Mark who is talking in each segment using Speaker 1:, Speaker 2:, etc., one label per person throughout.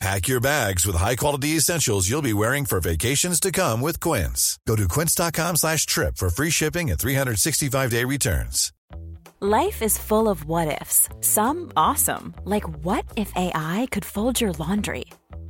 Speaker 1: Pack your bags with high-quality essentials you'll be wearing for vacations to come with Quince. Go to quince.com slash trip for free shipping and 365-day returns.
Speaker 2: Life is full of what ifs. Some awesome, like what if AI could fold your laundry?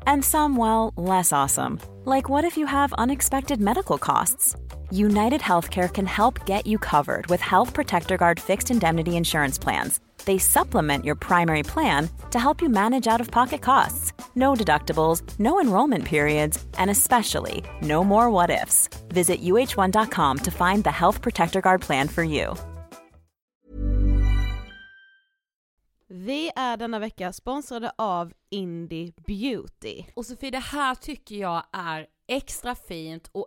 Speaker 2: And some, well, less awesome, like what if you have unexpected medical costs? United Healthcare can help get you covered with Health Protector Guard fixed indemnity insurance plans. They supplement your primary plan to help you manage out of pocket costs. No deductibles, no enrollment periods, and especially no more what ifs. Visit uh1.com to find the Health Protector Guard plan for you.
Speaker 3: Vi är denna vecka sponsrade av Indie Beauty.
Speaker 4: Och Sofie, det här tycker jag är extra fint och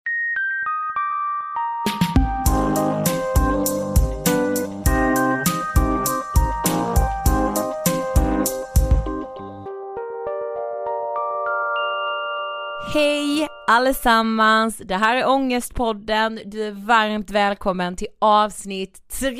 Speaker 4: Hej allesammans! Det här är Ångestpodden. Du är varmt välkommen till avsnitt 300!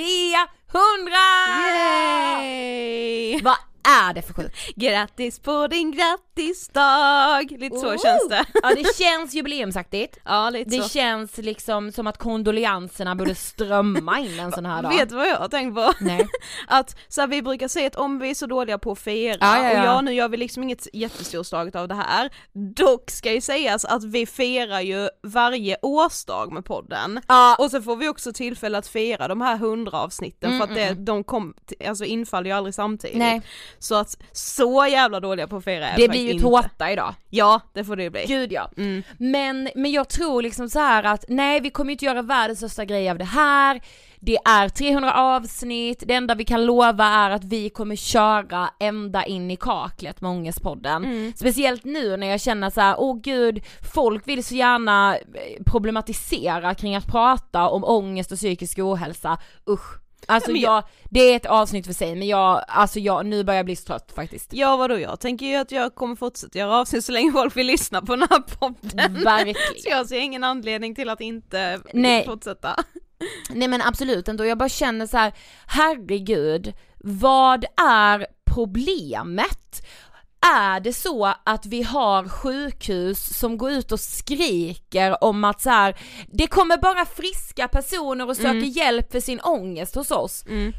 Speaker 3: Yay!
Speaker 4: Vad är det för sjukt?
Speaker 3: Grattis på din grattisdag! Lite så känns det.
Speaker 4: Ja det känns jubileumsaktigt.
Speaker 3: Ja lite
Speaker 4: Det
Speaker 3: så.
Speaker 4: känns liksom som att kondolenserna borde strömma in en sån här dag.
Speaker 3: Vet du vad jag har tänkt på?
Speaker 4: Nej.
Speaker 3: Att så här, vi brukar säga att om vi är så dåliga på att fira,
Speaker 4: Ja, ja, ja.
Speaker 3: och ja nu gör vi liksom inget jättestorslaget av det här, dock ska ju sägas att vi firar ju varje årsdag med podden,
Speaker 4: Ja.
Speaker 3: och så får vi också tillfälle att fira de här hundra avsnitten
Speaker 4: Mm,
Speaker 3: för att det,
Speaker 4: mm,
Speaker 3: de kom, alltså infaller ju aldrig samtidigt.
Speaker 4: Nej.
Speaker 3: Så att så jävla dåliga på att fira är
Speaker 4: Det blir ju
Speaker 3: inte.
Speaker 4: tårta idag.
Speaker 3: Ja, det får det bli.
Speaker 4: Gud ja.
Speaker 3: Mm.
Speaker 4: Men, men jag tror liksom så här att nej vi kommer inte göra världens största grej av det här. Det är 300 avsnitt, det enda vi kan lova är att vi kommer köra ända in i kaklet med Ångestpodden.
Speaker 3: Mm.
Speaker 4: Speciellt nu när jag känner så här: åh gud, folk vill så gärna eh, problematisera kring att prata om ångest och psykisk ohälsa. Usch. Alltså
Speaker 3: men
Speaker 4: jag, det är ett avsnitt för sig men jag, alltså jag, nu börjar jag bli så trött faktiskt.
Speaker 3: Ja vadå, jag tänker ju att jag kommer fortsätta göra avsnitt så länge folk vill lyssna på den här podden. Så
Speaker 4: Verkligen.
Speaker 3: jag ser ingen anledning till att inte
Speaker 4: Nej.
Speaker 3: fortsätta.
Speaker 4: Nej men absolut och jag bara känner så här, herregud, vad är problemet? Är det så att vi har sjukhus som går ut och skriker om att så här, det kommer bara friska personer och söker
Speaker 3: Mm.
Speaker 4: hjälp för sin ångest hos oss?
Speaker 3: Mm.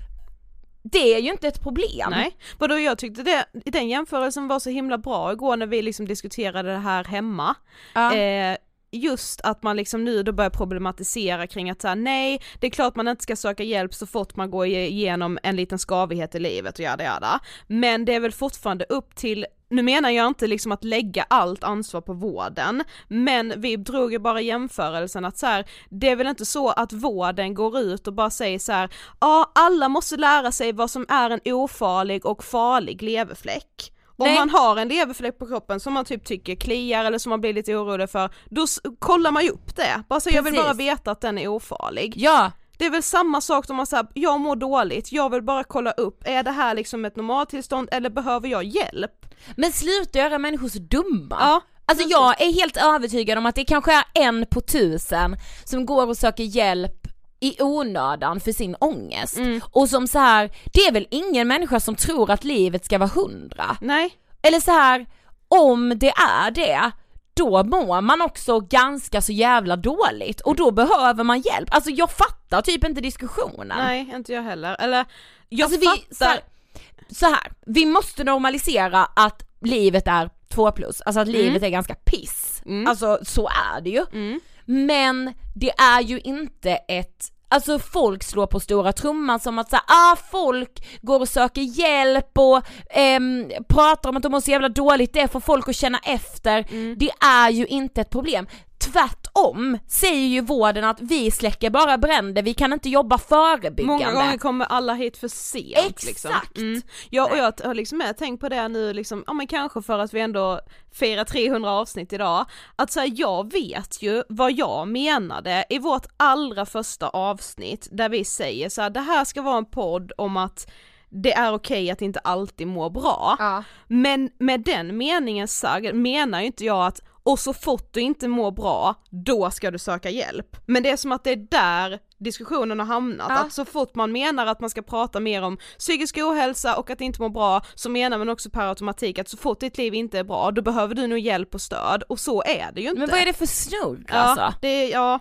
Speaker 4: Det är ju inte ett problem.
Speaker 3: Nej, vadå jag tyckte det, den jämförelsen var så himla bra igår när vi liksom diskuterade det här hemma.
Speaker 4: Ja.
Speaker 3: Eh, just att man liksom nu då börjar problematisera kring att säga nej, det är klart man inte ska söka hjälp så fort man går igenom en liten skavighet i livet och jada jada. Men det är väl fortfarande upp till nu menar jag inte liksom att lägga allt ansvar på vården, men vi drog ju bara jämförelsen att så här, det är väl inte så att vården går ut och bara säger så här, ja alla måste lära sig vad som är en ofarlig och farlig leverfläck. Om
Speaker 4: Nej.
Speaker 3: man har en leverfläck på kroppen som man typ tycker kliar eller som man blir lite orolig för, då kollar man ju upp det. Bara så jag vill bara veta att den är ofarlig.
Speaker 4: Ja,
Speaker 3: Det är väl samma sak som man säger, jag mår dåligt, jag vill bara kolla upp, är det här liksom ett normaltillstånd eller behöver jag hjälp?
Speaker 4: men sluta göra människor så dumma.
Speaker 3: Ja,
Speaker 4: Alltså jag är helt övertygad om att det kanske är en på tusen som går och söker hjälp i onödan för sin ångest.
Speaker 3: Mm.
Speaker 4: Och som så här, det är väl ingen människa som tror att livet ska vara hundra.
Speaker 3: Nej,
Speaker 4: Eller så här, om det är det, då mår man också ganska så jävla dåligt och då behöver man hjälp. Alltså jag fattar typ inte diskussionen.
Speaker 3: nej inte jag heller. Eller, jag
Speaker 4: Alltså vi, så
Speaker 3: fattar,
Speaker 4: här, så här, vi måste normalisera att livet är två plus, alltså att livet är ganska piss.
Speaker 3: Mm.
Speaker 4: Alltså så är det ju.
Speaker 3: Mm.
Speaker 4: Men det är ju inte ett Alltså folk slår på stora trumman som att säga, ah folk går och söker hjälp och ehm, pratar om att de mår så jävla dåligt, det får folk att känna efter.
Speaker 3: Mm.
Speaker 4: Det är ju inte ett problem. Tvärtom säger ju vården att vi släcker bara bränder, vi kan inte jobba förebyggande.
Speaker 3: Många gånger kommer alla hit för sent
Speaker 4: Exakt.
Speaker 3: liksom. Mm. Ja och jag har liksom med tänkt på det nu liksom, ja men kanske för att vi ändå firar 300 avsnitt idag, att säga jag vet ju vad jag menade i vårt allra första avsnitt där vi säger så här, det här ska vara en podd om att det är okej att inte alltid må bra.
Speaker 4: Ja.
Speaker 3: Men med den meningen sagd menar ju inte jag att och så fort du inte mår bra, då ska du söka hjälp. Men det är som att det är där diskussionen har hamnat,
Speaker 4: Ja.
Speaker 3: att så fort man menar att man ska prata mer om psykisk ohälsa och att inte må bra, så menar man också per automatik att så fort ditt liv inte är bra, då behöver du nog hjälp och stöd, och så är det ju inte.
Speaker 4: Men vad är det för snurr
Speaker 3: Ja,
Speaker 4: alltså?
Speaker 3: det är, ja.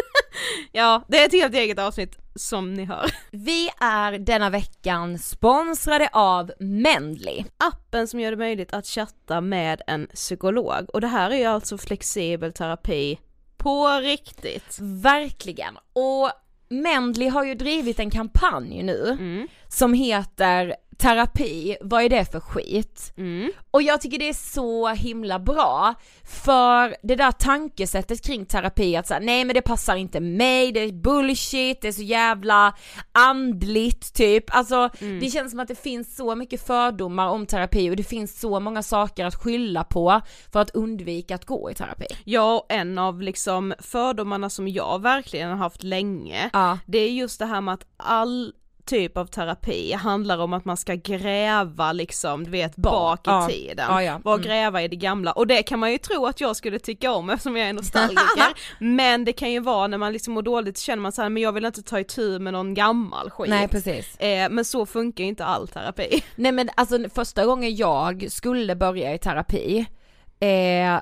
Speaker 3: ja, det är ett helt eget avsnitt som ni hör.
Speaker 4: Vi är denna veckan sponsrade av Mendley.
Speaker 3: appen som gör det möjligt att chatta med en psykolog och det här är ju alltså flexibel terapi på riktigt.
Speaker 4: Verkligen. Och Mendley har ju drivit en kampanj nu
Speaker 3: Mm.
Speaker 4: som heter terapi, vad är det för skit?
Speaker 3: Mm.
Speaker 4: Och jag tycker det är så himla bra, för det där tankesättet kring terapi att säga nej men det passar inte mig, det är bullshit, det är så jävla andligt typ, alltså det känns som att det finns så mycket fördomar om terapi och det finns så många saker att skylla på för att undvika att gå i terapi.
Speaker 3: Ja, och en av liksom fördomarna som jag verkligen har haft länge,
Speaker 4: Ja.
Speaker 3: det är just det här med att all typ av terapi handlar om att man ska gräva liksom, du vet, bak i
Speaker 4: Ja.
Speaker 3: tiden.
Speaker 4: Ja, ja. Mm.
Speaker 3: gräva i det gamla, och det kan man ju tro att jag skulle tycka om eftersom jag är nostalgiker, men det kan ju vara när man liksom mår dåligt så känner man så här, men jag vill inte ta itu med någon gammal skit.
Speaker 4: Nej precis.
Speaker 3: Eh, men så funkar ju inte all terapi.
Speaker 4: Nej men alltså första gången jag skulle börja i terapi, eh,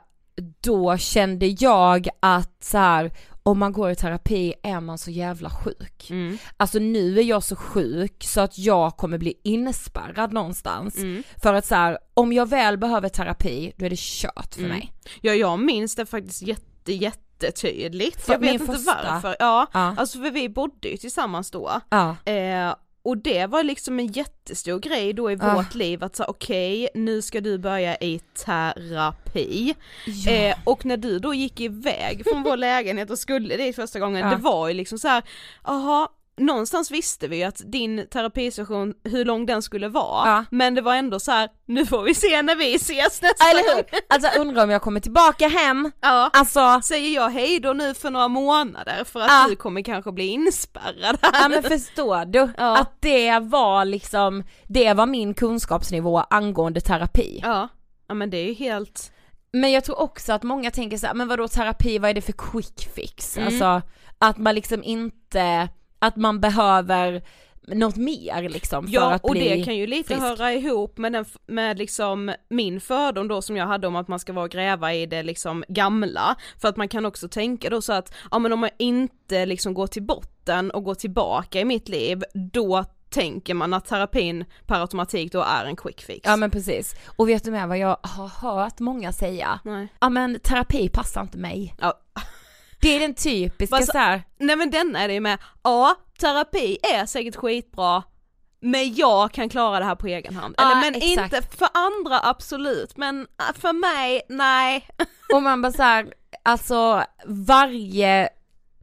Speaker 4: då kände jag att så här, om man går i terapi är man så jävla sjuk.
Speaker 3: Mm.
Speaker 4: Alltså nu är jag så sjuk så att jag kommer bli inspärrad någonstans.
Speaker 3: Mm.
Speaker 4: För att så här, om jag väl behöver terapi, då är det kört för
Speaker 3: Mm.
Speaker 4: mig.
Speaker 3: Ja jag minns det faktiskt jätte jättetydligt. Jag vet inte
Speaker 4: första.
Speaker 3: varför. Ja,
Speaker 4: Ja.
Speaker 3: alltså för vi bodde ju tillsammans då.
Speaker 4: Ja.
Speaker 3: Eh, och det var liksom en jättestor grej då i
Speaker 4: Ah.
Speaker 3: vårt liv att säga okej nu ska du börja i terapi.
Speaker 4: Ja.
Speaker 3: Eh, och när du då gick iväg från vår lägenhet och skulle dit första gången,
Speaker 4: Ja.
Speaker 3: det var ju liksom så här, jaha någonstans visste vi att din terapisession, hur lång den skulle vara,
Speaker 4: Ja.
Speaker 3: men det var ändå så här: nu får vi se när vi ses nästa
Speaker 4: Eller
Speaker 3: gång.
Speaker 4: hur? Alltså undrar om jag kommer tillbaka hem,
Speaker 3: Ja.
Speaker 4: alltså
Speaker 3: Säger jag hej då nu för några månader för att
Speaker 4: Ja.
Speaker 3: du kommer kanske bli inspärrad här.
Speaker 4: Ja men förstår du?
Speaker 3: Ja.
Speaker 4: Att det var liksom, det var min kunskapsnivå angående terapi.
Speaker 3: Ja, ja men det är ju helt,
Speaker 4: Men jag tror också att många tänker så här, men vadå terapi, vad är det för quick fix?
Speaker 3: Mm.
Speaker 4: Alltså att man liksom inte, att man behöver något mer liksom för
Speaker 3: ja
Speaker 4: att
Speaker 3: och
Speaker 4: bli
Speaker 3: det kan ju lite
Speaker 4: frisk.
Speaker 3: höra ihop med den, med liksom min fördom då som jag hade om att man ska vara och gräva i det liksom gamla, för att man kan också tänka då så att, ja men om man inte liksom går till botten och går tillbaka i mitt liv, då tänker man att terapin per automatik då är en quick fix.
Speaker 4: Ja men precis. Och vet du med vad jag har hört många säga?
Speaker 3: Nej.
Speaker 4: Ja men terapi passar inte mig.
Speaker 3: Ja.
Speaker 4: Det är den typiska
Speaker 3: sa-
Speaker 4: så här.
Speaker 3: Nej men den är det ju med, ja terapi är säkert skitbra, men jag kan klara det här på egen hand.
Speaker 4: Ja,
Speaker 3: Eller men
Speaker 4: exakt.
Speaker 3: inte, för andra absolut, men äh, för mig, nej.
Speaker 4: Och man bara så här, alltså varje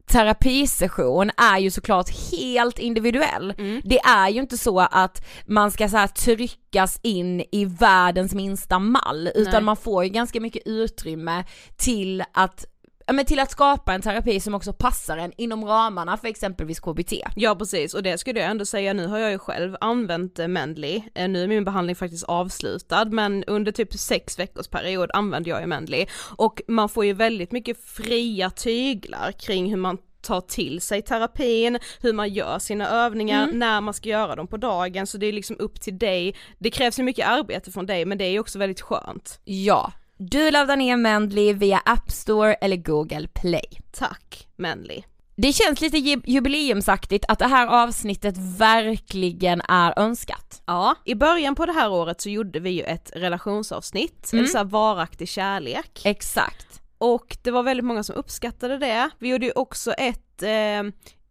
Speaker 4: terapisession är ju såklart helt individuell. Det är ju inte så att man ska så tryckas in i världens minsta mall utan
Speaker 3: Nej.
Speaker 4: man får ju ganska mycket utrymme till att men till att skapa en terapi som också passar en inom ramarna för exempelvis KBT.
Speaker 3: Ja precis, och det skulle jag ändå säga, nu har jag ju själv använt eh, Mendley, Eh, nu är min behandling faktiskt avslutad men under typ sex veckors period använde jag ju Mendley och man får ju väldigt mycket fria tyglar kring hur man tar till sig terapin, hur man gör sina övningar, när man ska göra dem på dagen, så det är liksom upp till dig, det krävs ju mycket arbete från dig men det är ju också väldigt skönt.
Speaker 4: Ja, du laddar ner Mendley via App Store eller Google Play.
Speaker 3: Tack Mendley.
Speaker 4: Det känns lite ju- jubileumsaktigt att det här avsnittet verkligen är önskat.
Speaker 3: Ja, i början på det här året så gjorde vi ju ett relationsavsnitt, eller så varaktig kärlek.
Speaker 4: Exakt.
Speaker 3: Och det var väldigt många som uppskattade det. Vi gjorde ju också ett eh,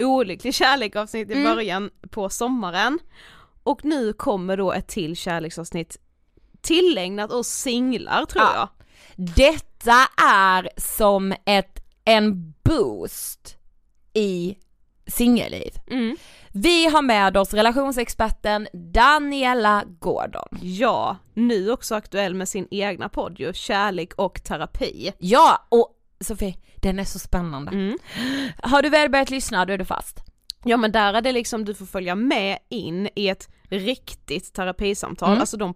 Speaker 3: olycklig kärleksavsnitt i
Speaker 4: Mm.
Speaker 3: början på sommaren. Och nu kommer då ett till kärleksavsnitt tillägnat oss singlar tror
Speaker 4: Ja.
Speaker 3: jag.
Speaker 4: Detta är som ett, en boost i singelliv.
Speaker 3: Mm.
Speaker 4: Vi har med oss relationsexperten Daniela Gordon.
Speaker 3: Ja, nu också aktuell med sin egna podd ju, Kärlek och terapi.
Speaker 4: Ja, och Sofie, den är så spännande.
Speaker 3: Mm.
Speaker 4: Har du väl börjat lyssna, då är du fast.
Speaker 3: Ja men där är det liksom, du får följa med in i ett riktigt terapisamtal,
Speaker 4: Mm.
Speaker 3: alltså de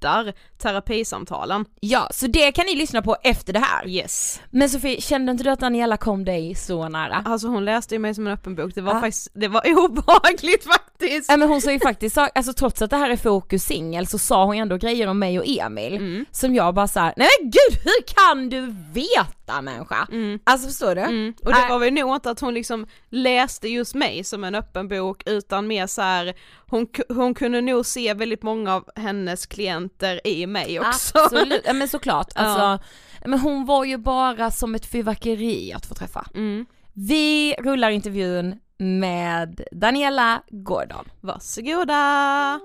Speaker 3: poddar terapisamtalen.
Speaker 4: Ja, så det kan ni lyssna på efter det här.
Speaker 3: Yes.
Speaker 4: Men Sofie, kände inte du att Daniela kom dig så nära?
Speaker 3: Alltså hon läste ju mig som en öppen bok, det var
Speaker 4: Ja.
Speaker 3: faktiskt, det var obehagligt faktiskt.
Speaker 4: Ja men hon sa ju faktiskt, alltså trots att det här är fokus singel så sa hon ju ändå grejer om mig och Emil
Speaker 3: Mm.
Speaker 4: som jag bara såhär, nej men gud hur kan du veta människa? Alltså förstår du?
Speaker 3: Mm. Och det
Speaker 4: Nej.
Speaker 3: var väl nog inte att hon liksom läste just mig som en öppen bok utan mer så här, hon, hon kunde nog se väldigt många av hennes klienter i mig också.
Speaker 4: Absolut, ja men såklart.
Speaker 3: Ja.
Speaker 4: Alltså, men hon var ju bara som ett fyrverkeri att få träffa.
Speaker 3: Mm.
Speaker 4: Vi rullar intervjun med Daniela Gordon.
Speaker 3: Varsågoda!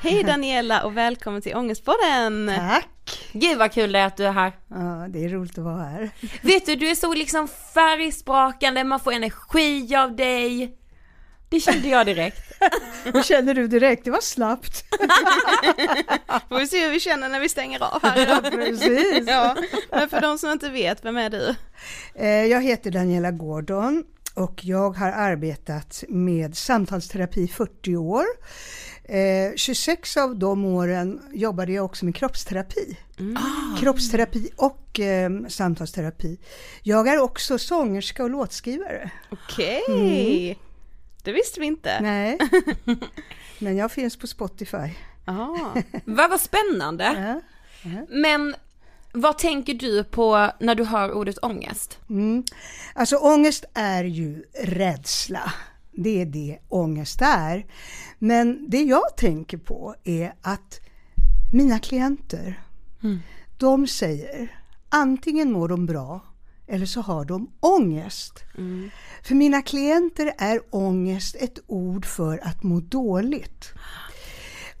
Speaker 3: Hej Daniela och välkommen till Ångestpodden!
Speaker 5: Tack!
Speaker 4: Gud vad kul det är att du är här.
Speaker 5: Ja, det är roligt att vara här.
Speaker 4: Vet du, du är så liksom färgsprakande, man får energi av dig. Det kände jag direkt.
Speaker 5: Hur känner du direkt? Det var snabbt.
Speaker 3: Får vi se hur vi känner när vi stänger av här.
Speaker 5: Precis.
Speaker 3: ja, men för de som inte vet, vem är du?
Speaker 5: Eh, Jag heter Daniela Gordon och jag har arbetat med samtalsterapi i 40 år. Eh, 26 av de åren jobbade jag också med kroppsterapi. Kroppsterapi och eh, samtalsterapi. Jag är också sångerska och låtskrivare.
Speaker 3: Okej, det visste vi inte.
Speaker 5: Nej, men jag finns på Spotify.
Speaker 3: Ah.
Speaker 4: Vad var spännande.
Speaker 5: Ja.
Speaker 4: Men vad tänker du på när du hör ordet ångest?
Speaker 5: Mm. Alltså ångest är ju rädsla. Det är det ångest är. Men det jag tänker på är att mina klienter, de säger antingen mår de bra eller så har de ångest. För mina klienter är ångest ett ord för att må dåligt.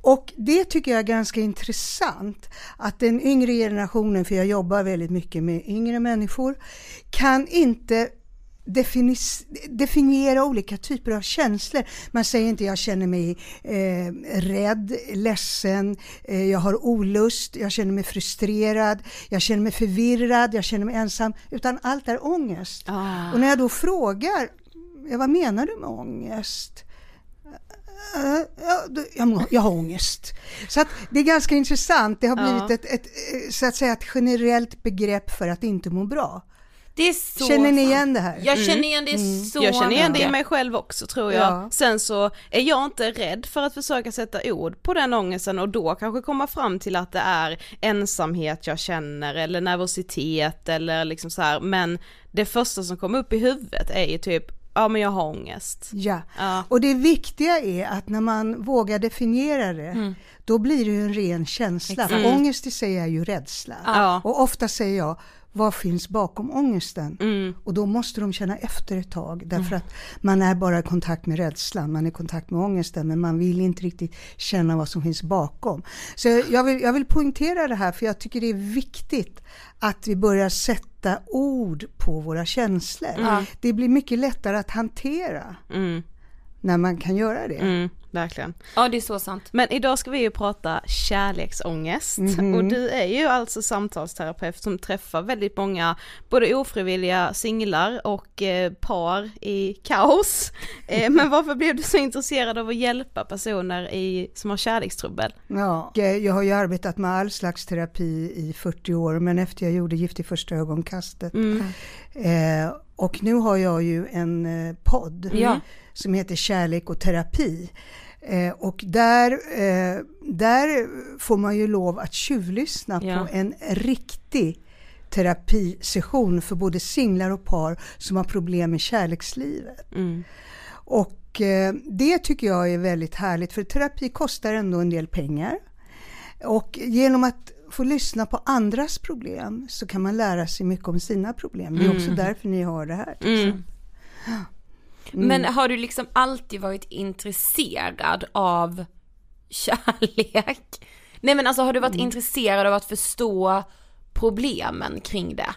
Speaker 5: Och det tycker jag är ganska intressant att den yngre generationen, för jag jobbar väldigt mycket med yngre människor, kan inte definiera olika typer av känslor. Man säger inte jag känner mig eh, rädd, ledsen, eh, jag har olust, jag känner mig frustrerad, jag känner mig förvirrad, jag känner mig ensam, utan allt är ångest. Ah. Och när jag då frågar, ja, vad menar du med ångest? Jag, jag, jag har ångest. Så att det är ganska intressant. Det har blivit ett, ett, så att säga, ett generellt begrepp för att inte må bra.
Speaker 4: Det är så
Speaker 5: Känner ni igen det här?
Speaker 4: Jag känner igen det mm. så
Speaker 3: Jag känner igen det i mig själv också tror jag. Ja. Sen så är jag inte rädd för att försöka sätta ord på den ångesten och då kanske komma fram till att det är ensamhet jag känner eller nervositet eller liksom så här. men det första som kommer upp i huvudet är ju typ ja men jag har ångest.
Speaker 5: Ja. ja. och det viktiga är att när man vågar definiera det, mm. då blir det ju en ren känsla. För mm. ångest i sig är ju rädsla. Ja. Och ofta säger jag, vad finns bakom ångesten? Mm. Och då måste de känna efter ett tag därför mm. att man är bara i kontakt med rädslan, man är i kontakt med ångesten men man vill inte riktigt känna vad som finns bakom. Så jag vill, jag vill poängtera det här för jag tycker det är viktigt att vi börjar sätta ord på våra känslor. Mm. Det blir mycket lättare att hantera mm. När man kan göra det.
Speaker 3: Mm verkligen.
Speaker 4: Ja det är så sant.
Speaker 3: Men idag ska vi ju prata kärleksångest mm och du är ju alltså samtalsterapeut som träffar väldigt många både ofrivilliga singlar och eh, par i kaos. Eh, men varför blev du så intresserad av att hjälpa personer i, som har kärlekstrubbel?
Speaker 5: Ja, jag har ju arbetat med all slags terapi i 40 år men efter jag gjorde Gift i första ögonkastet mm. eh, och nu har jag ju en eh, podd mm. Som heter Kärlek och terapi Eh, och där, eh, där får man ju lov att tjuvlyssna ja. på en riktig terapisession för både singlar och par som har problem med kärlekslivet. Mm. Och eh, det tycker jag är väldigt härligt för terapi kostar ändå en del pengar. Och genom att få lyssna på andras problem så kan man lära sig mycket om sina problem. Det är också mm. därför ni har det här. Mm.
Speaker 4: Mm. Men har du liksom alltid varit intresserad av kärlek? Nej men alltså har du varit mm. intresserad av att förstå problemen kring det?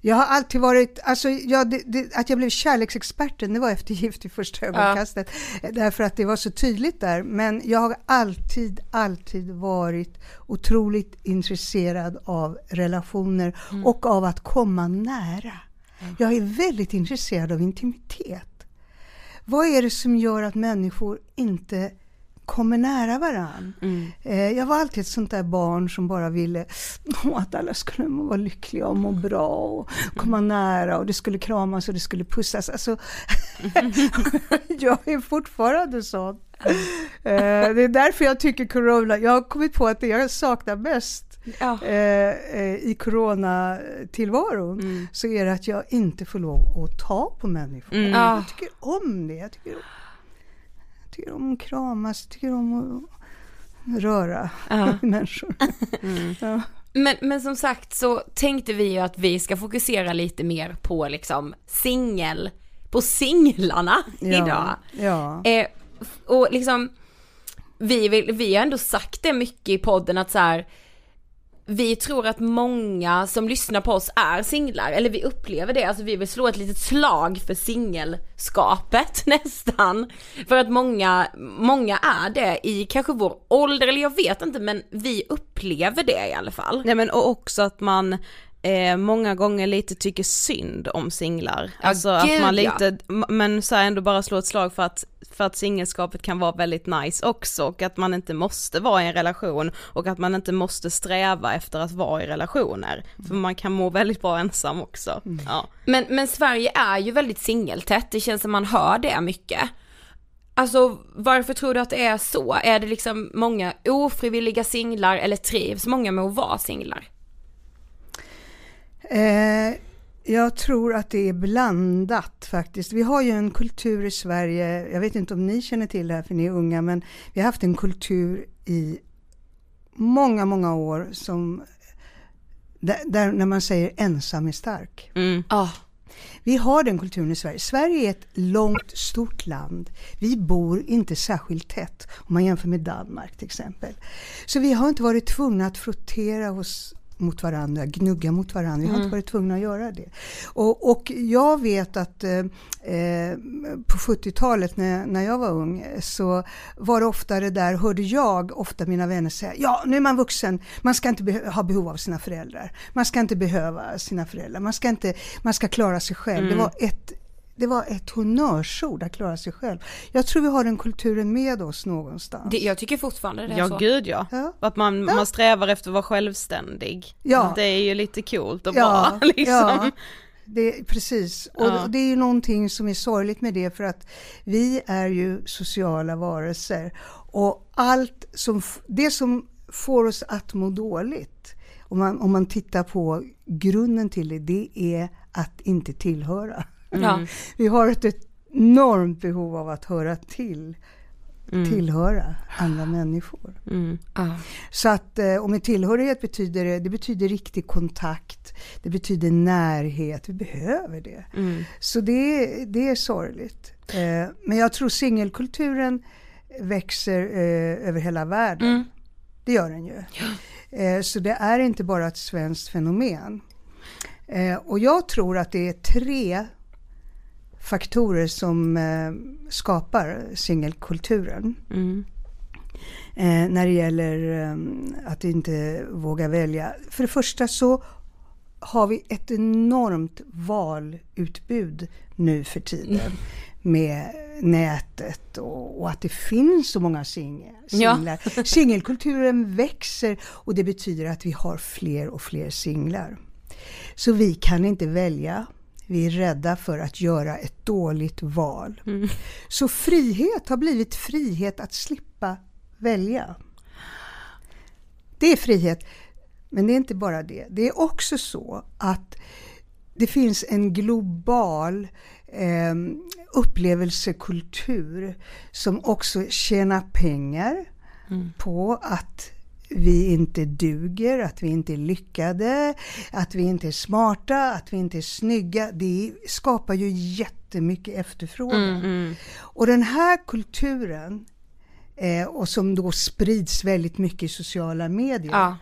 Speaker 5: Jag har alltid varit, alltså jag, det, det, att jag blev kärleksexperten det var efter Gift i första ögonkastet. Ja. Därför att det var så tydligt där. Men jag har alltid, alltid varit otroligt intresserad av relationer mm. och av att komma nära. Mm. Jag är väldigt intresserad av intimitet. Vad är det som gör att människor inte kommer nära varann. Mm. Eh, jag var alltid ett sånt där barn som bara ville att alla skulle vara lyckliga och må bra och komma mm. nära och det skulle kramas och det skulle pussas. Alltså, jag är fortfarande sån. Mm. Eh, det är därför jag tycker corona, jag har kommit på att det jag saknar mest ja. Eh, eh, i coronatillvaron mm. så är det att jag inte får lov att ta på människor. Mm. Jag tycker om det. Jag tycker, jag tycker om att kramas, jag tycker om att röra ja. människor.
Speaker 4: Mm. Ja. Men, men som sagt så tänkte vi ju att vi ska fokusera lite mer på liksom singel, på singlarna idag. Ja. Eh, och liksom, vi, vill, vi har ändå sagt det mycket i podden att så här, vi tror att många som lyssnar på oss är singlar, eller vi upplever det, alltså vi vill slå ett litet slag för singelskapet nästan. För att många, många är det i kanske vår ålder, eller jag vet inte men vi upplever det i alla fall.
Speaker 3: Nej men och också att man eh, många gånger lite tycker synd om singlar. Ja, alltså gud, att man lite, ja. men så ändå bara slå ett slag för att, för att singelskapet kan vara väldigt nice också och att man inte måste vara i en relation och att man inte måste sträva efter att vara i relationer. För man kan må väldigt bra ensam också. Mm. Ja.
Speaker 4: Men, men Sverige är ju väldigt singeltätt, det känns som man hör det mycket. Alltså varför tror du att det är så? Är det liksom många ofrivilliga singlar eller trivs många med att vara singlar?
Speaker 5: Eh, jag tror att det är blandat faktiskt. Vi har ju en kultur i Sverige, jag vet inte om ni känner till det här för ni är unga, men vi har haft en kultur i många, många år som där, där när man säger ensam är stark.
Speaker 4: Mm. Oh.
Speaker 5: Vi har den kulturen i Sverige. Sverige är ett långt, stort land. Vi bor inte särskilt tätt om man jämför med Danmark till exempel. Så vi har inte varit tvungna att frottera oss mot varandra, gnugga mot varandra. Vi har inte mm. varit tvungna att göra det. Och, och jag vet att eh, eh på 70-talet när, när jag var ung så var det ofta det där, hörde jag ofta mina vänner säga, ja nu är man vuxen, man ska inte be ha behov av sina föräldrar. Man ska inte behöva sina föräldrar, man ska, inte, man ska klara sig själv. Mm. Det var ett det var ett honnörsord att klara sig själv. Jag tror vi har den kulturen med oss någonstans.
Speaker 4: Det, jag tycker fortfarande det är
Speaker 3: ja,
Speaker 4: så.
Speaker 3: Gud ja. ja. Att man, ja. man strävar efter att vara självständig. Ja. Det är ju lite coolt och ja. bra liksom. Ja.
Speaker 5: Det, precis, och ja. det är ju någonting som är sorgligt med det för att vi är ju sociala varelser och allt som, det som får oss att må dåligt om man, om man tittar på grunden till det, det är att inte tillhöra. Mm. Vi har ett enormt behov av att höra till. Mm. tillhöra andra människor. Mm. Ah. Så att eh, och med tillhörighet betyder det, det betyder riktig kontakt, det betyder närhet, vi behöver det. Mm. Så det, det är sorgligt. Eh, men jag tror singelkulturen växer eh, över hela världen. Mm. Det gör den ju. Ja. Eh, så det är inte bara ett svenskt fenomen. Eh, och jag tror att det är tre faktorer som eh, skapar singelkulturen. Mm. Eh, när det gäller eh, att inte våga välja. För det första så har vi ett enormt valutbud nu för tiden. Mm. Med nätet och, och, att det finns så många singlar. Ja. Singelkulturen växer och det betyder att vi har fler och fler singlar. Så vi kan inte välja vi är rädda för att göra ett dåligt val. Mm. Så frihet har blivit frihet att slippa välja. Det är frihet. Men det är inte bara det. Det är också så att det finns en global eh, upplevelsekultur som också tjänar pengar mm. på att vi inte duger, att vi inte är lyckade, att vi inte är smarta, att vi inte är snygga. Det skapar ju jättemycket efterfrågan. Mm, mm. Och den här kulturen, eh, och som då sprids väldigt mycket i sociala medier, ja.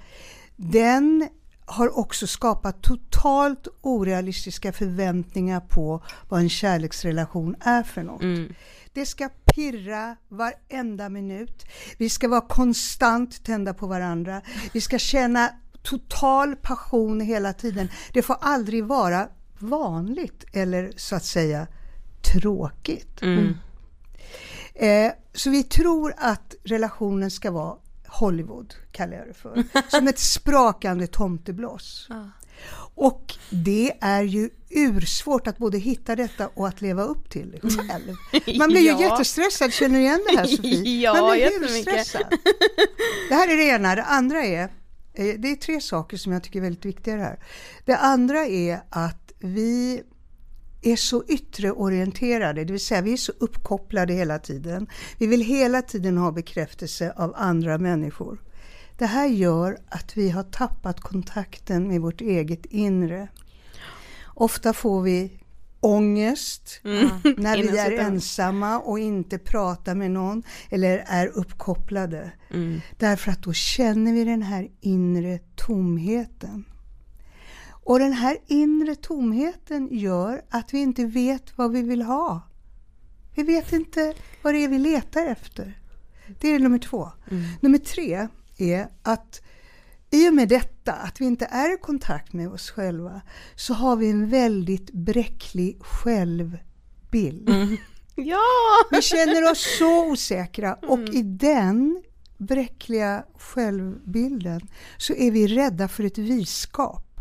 Speaker 5: den har också skapat totalt orealistiska förväntningar på vad en kärleksrelation är för något. Mm. Det ska pirra varenda minut. Vi ska vara konstant tända på varandra. Vi ska känna total passion hela tiden. Det får aldrig vara vanligt eller så att säga tråkigt. Mm. Eh, så vi tror att relationen ska vara Hollywood, kallar jag det för. Som ett sprakande tomtebloss. Och det är ju ursvårt att både hitta detta och att leva upp till det själv. Man blir ja. ju jättestressad, känner du igen det här Sofie?
Speaker 3: ja,
Speaker 5: Man
Speaker 3: blir urstressad.
Speaker 5: det här är det ena. Det andra är, eh, det är tre saker som jag tycker är väldigt viktiga här. Det andra är att vi är så yttre orienterade, det vill säga vi är så uppkopplade hela tiden. Vi vill hela tiden ha bekräftelse av andra människor. Det här gör att vi har tappat kontakten med vårt eget inre. Ofta får vi ångest mm. när vi är ensamma och inte pratar med någon eller är uppkopplade. Mm. Därför att då känner vi den här inre tomheten. Och den här inre tomheten gör att vi inte vet vad vi vill ha. Vi vet inte vad det är vi letar efter. Det är nummer två. Mm. Nummer tre är att i och med detta, att vi inte är i kontakt med oss själva, så har vi en väldigt bräcklig självbild. Mm.
Speaker 3: Ja!
Speaker 5: Vi känner oss så osäkra och mm. i den bräckliga självbilden så är vi rädda för ett viskap.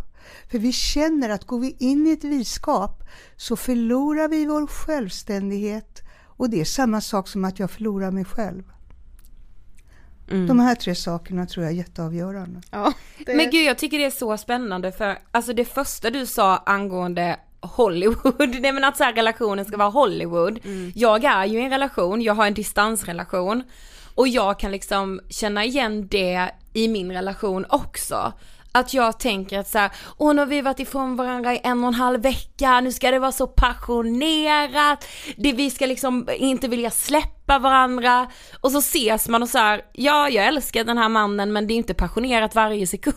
Speaker 5: För vi känner att går vi in i ett viskap så förlorar vi vår självständighet och det är samma sak som att jag förlorar mig själv. Mm. De här tre sakerna tror jag är jätteavgörande.
Speaker 4: Ja, det... Men gud jag tycker det är så spännande för alltså det första du sa angående Hollywood, nej men att så här, relationen ska vara Hollywood. Mm. Jag är ju i en relation, jag har en distansrelation och jag kan liksom känna igen det i min relation också. Att jag tänker att så här, åh nu har vi varit ifrån varandra i en och en halv vecka, nu ska det vara så passionerat, det, vi ska liksom inte vilja släppa varandra och så ses man och så här, ja jag älskar den här mannen men det är inte passionerat varje sekund.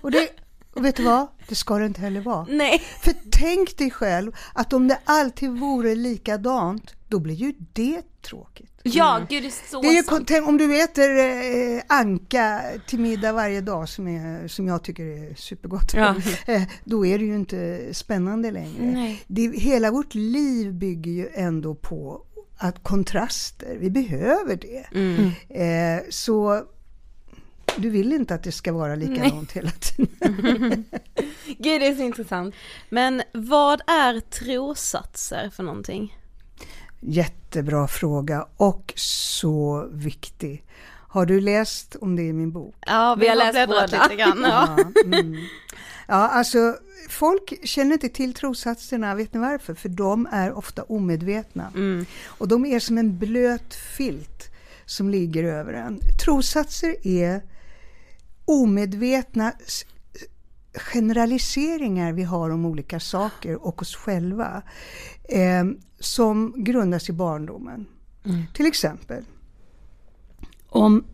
Speaker 5: Och, det, och vet du vad? Det ska det inte heller vara.
Speaker 4: Nej.
Speaker 5: För tänk dig själv att om det alltid vore likadant, då blir ju det tråkigt.
Speaker 4: Ja, gud det är så
Speaker 5: Det är ju,
Speaker 4: sant.
Speaker 5: tänk om du äter eh, anka till middag varje dag som, är, som jag tycker är supergott.
Speaker 4: Ja.
Speaker 5: Eh, då är det ju inte spännande längre.
Speaker 4: Nej.
Speaker 5: Det, hela vårt liv bygger ju ändå på att kontraster, vi behöver det.
Speaker 4: Mm.
Speaker 5: Eh, så du vill inte att det ska vara likadant hela tiden.
Speaker 4: Gud det är så intressant.
Speaker 3: Men vad är trossatser för någonting?
Speaker 5: Jättebra fråga och så viktig. Har du läst om det i min bok?
Speaker 3: Ja, vi,
Speaker 4: har
Speaker 3: har
Speaker 4: läst båda.
Speaker 3: lite grann. Ja.
Speaker 5: Ja, mm. ja, alltså folk känner inte till trossatserna, vet ni varför? För de är ofta omedvetna.
Speaker 3: Mm.
Speaker 5: Och de är som en blöt filt som ligger över en. Trossatser är omedvetna generaliseringar vi har om olika saker och oss själva eh, som grundas i barndomen. Till exempel om,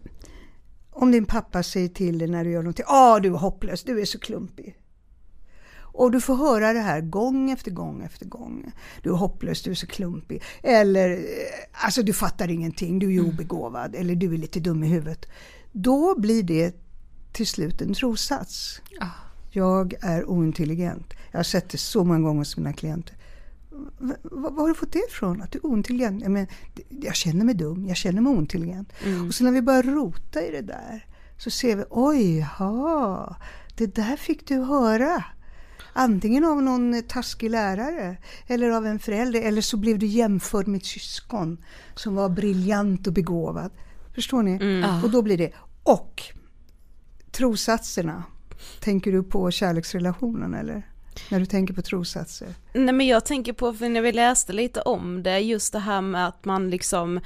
Speaker 5: om din pappa säger till dig när du gör någonting, ah du är hopplös, du är så klumpig. Och du får höra det här gång efter gång efter gång. Du är hopplös, du är så klumpig. Eller, eh, alltså du fattar ingenting, du är obegåvad. Eller du är lite dum i huvudet. Då blir det till slut en trossats. Jag är ointelligent. Jag har sett det så många gånger hos mina klienter. V- Var har du fått det ifrån? Att du är ointelligent? Jag, men, jag känner mig dum, jag känner mig ointelligent. Och så när vi börjar rota i det där så ser vi, oj, ha, det där fick du höra. Antingen av någon taskig lärare eller av en förälder eller så blev du jämförd med ett syskon som var briljant och begåvad. Förstår ni? Och då blir det, och trossatserna. Tänker du på kärleksrelationen eller? När du tänker på trossatser?
Speaker 3: Nej men jag tänker på, för när vi läste lite om det, just det här med att man liksom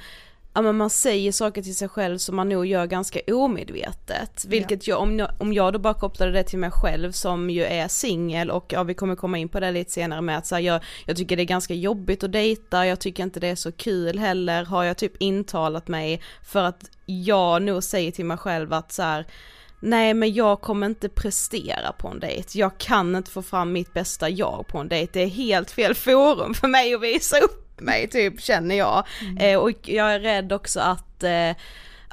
Speaker 3: Ja men man säger saker till sig själv som man nog gör ganska omedvetet. Vilket jag, om jag, om jag då bara kopplade det till mig själv som ju är singel och ja vi kommer komma in på det lite senare med att så här, jag, jag tycker det är ganska jobbigt att dejta, jag tycker inte det är så kul heller, har jag typ intalat mig för att jag nog säger till mig själv att så här, Nej men jag kommer inte prestera på en dejt, jag kan inte få fram mitt bästa jag på en dejt, det är helt fel forum för mig att visa upp mig typ känner jag. Eh, och jag är rädd också att eh,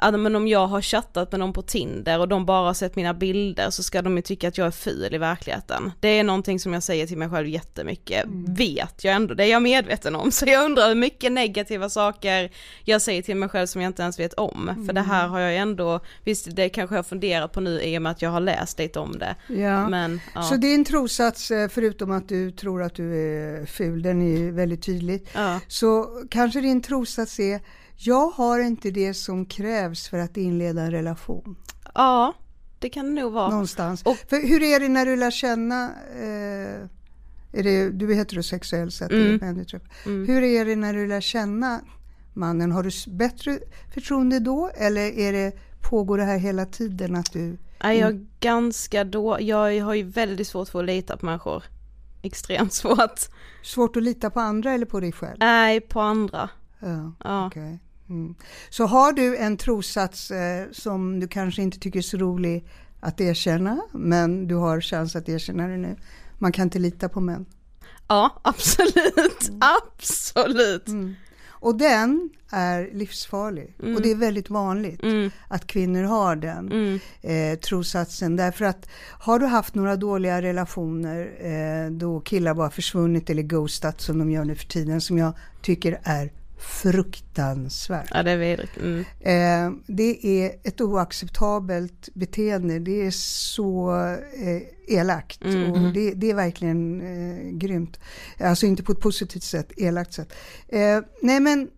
Speaker 3: Ja, men om jag har chattat med någon på Tinder och de bara har sett mina bilder så ska de ju tycka att jag är ful i verkligheten. Det är någonting som jag säger till mig själv jättemycket, vet jag ändå, det är jag medveten om. Så jag undrar hur mycket negativa saker jag säger till mig själv som jag inte ens vet om. För det här har jag ändå, visst det kanske jag har funderat på nu i och med att jag har läst lite om det.
Speaker 5: Ja.
Speaker 3: Men ja.
Speaker 5: Så din trossats, eh, förutom att du tror att du är ful, den är ju väldigt tydlig.
Speaker 3: Ja.
Speaker 5: Så kanske din trossats är, jag har inte det som krävs för att inleda en relation.
Speaker 3: ja, det kan det nog vara.
Speaker 5: Någonstans.
Speaker 3: Och-
Speaker 5: För hur är det när du lär känna, eh, är det, du är heterosexuell så att det är
Speaker 3: Mm.
Speaker 5: män träffar. Hur är det när du lär känna mannen? Har du bättre förtroende då eller är det, pågår det här hela tiden att du
Speaker 3: Nej, jag är ganska då, jag har ju väldigt svårt för att lita på människor. Extremt svårt.
Speaker 5: svårt att lita på andra eller på dig själv?
Speaker 3: Nej, på andra.
Speaker 5: Ja,
Speaker 3: Ja.
Speaker 5: okej. Mm. Så har du en trossats eh, som du kanske inte tycker är så rolig att erkänna, men du har chans att erkänna det nu. Man kan inte lita på män.
Speaker 3: Ja, absolut.
Speaker 5: Mm.
Speaker 3: Absolut.
Speaker 5: Och den är livsfarlig. Och det är väldigt vanligt
Speaker 3: Mm.
Speaker 5: att kvinnor har den eh, trossatsen. Därför att har du haft några dåliga relationer eh, då killar bara försvunnit eller ghostat som de gör nu för tiden som jag tycker är fruktansvärt.
Speaker 3: Ja, det är vidrigt. Mm.
Speaker 5: Eh, det är ett oacceptabelt beteende. Det är så eh, elakt och det, det är verkligen eh, grymt. Alltså inte på ett positivt sätt, elakt sätt. Eh, nej men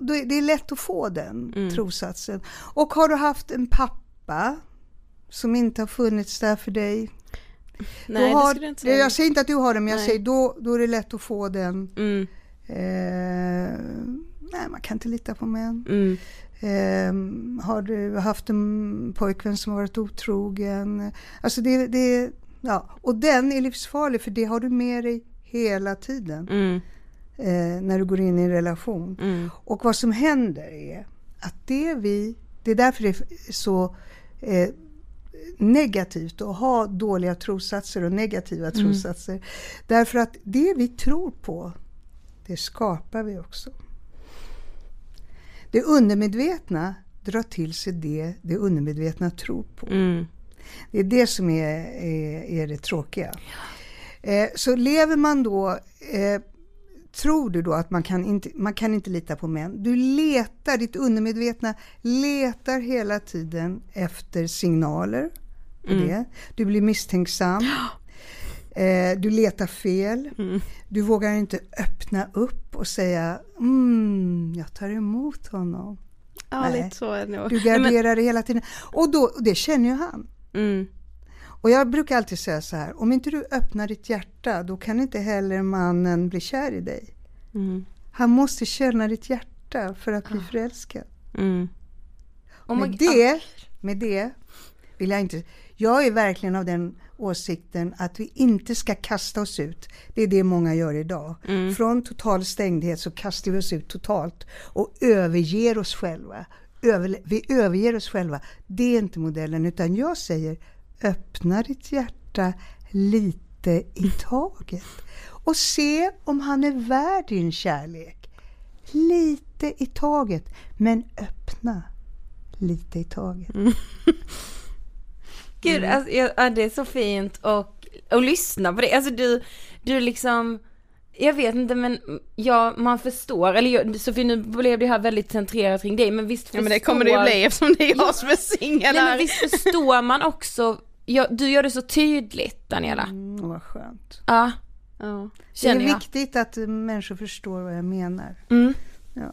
Speaker 5: det är lätt att få den trossatsen. Och har du haft en pappa som inte har funnits där för dig.
Speaker 3: Nej,
Speaker 5: har,
Speaker 3: det skulle jag inte säga.
Speaker 5: Jag säger inte att du har den, men jag säger då, då är det lätt att få den.
Speaker 3: Mm,
Speaker 5: Eh, nej, man kan inte lita på män.
Speaker 3: mm,
Speaker 5: Um, har du haft en pojkvän som varit otrogen? Alltså det, det, ja. Och den är livsfarlig för det har du med dig hela tiden.
Speaker 3: Mm.
Speaker 5: Eh, när du går in i en relation.
Speaker 3: Mm.
Speaker 5: Och vad som händer är att det vi, det är därför det är så eh, negativt att ha dåliga trossatser och negativa
Speaker 3: Mm.
Speaker 5: trossatser. Därför att det vi tror på, det skapar vi också. Det undermedvetna drar till sig det det undermedvetna tror på.
Speaker 3: Mm.
Speaker 5: Det är det som är, är, är det tråkiga. Eh, så lever man då, eh, tror du då att man kan, inte, man kan inte lita på män. Du letar, ditt undermedvetna letar hela tiden efter signaler. Det. Du blir misstänksam. Eh, du letar fel. Du vågar inte öppna upp och säga mm, jag tar emot honom.
Speaker 3: Ja,
Speaker 5: Nej.
Speaker 3: lite så är det nog.
Speaker 5: Du
Speaker 3: Nej, men-
Speaker 5: garderar hela tiden. Och, då, och det känner ju han.
Speaker 3: Mm.
Speaker 5: Och jag brukar alltid säga så här, om inte du öppnar ditt hjärta, då kan inte heller mannen bli kär i dig.
Speaker 3: Mm.
Speaker 5: Han måste känna ditt hjärta för att bli förälskad.
Speaker 3: Mm.
Speaker 4: Oh
Speaker 5: med,
Speaker 4: God.
Speaker 5: det, med det vill jag inte... Jag är verkligen av den åsikten att vi inte ska kasta oss ut. Det är det många gör idag. Från total stängdhet så kastar vi oss ut totalt och överger oss själva. Över, vi överger oss själva. Det är inte modellen utan jag säger öppna ditt hjärta lite i taget och se om han är värd din kärlek. Lite i taget, men öppna lite i taget.
Speaker 4: Gud, alltså, jag, ja, det är så fint och, och lyssna på det. Alltså du, du liksom, jag vet inte men ja, man förstår, eller jag, Sofie nu blev det här väldigt centrerat kring dig men visst förstår
Speaker 3: Ja men det kommer det ju bli eftersom det är jag som är singel
Speaker 4: Nej men
Speaker 3: här.
Speaker 4: visst förstår man också, ja, du gör det så tydligt Daniela.
Speaker 5: Mm, vad skönt.
Speaker 4: Ja,
Speaker 3: Ja.
Speaker 5: Det är viktigt att människor förstår vad jag menar.
Speaker 4: Mm.
Speaker 5: Ja.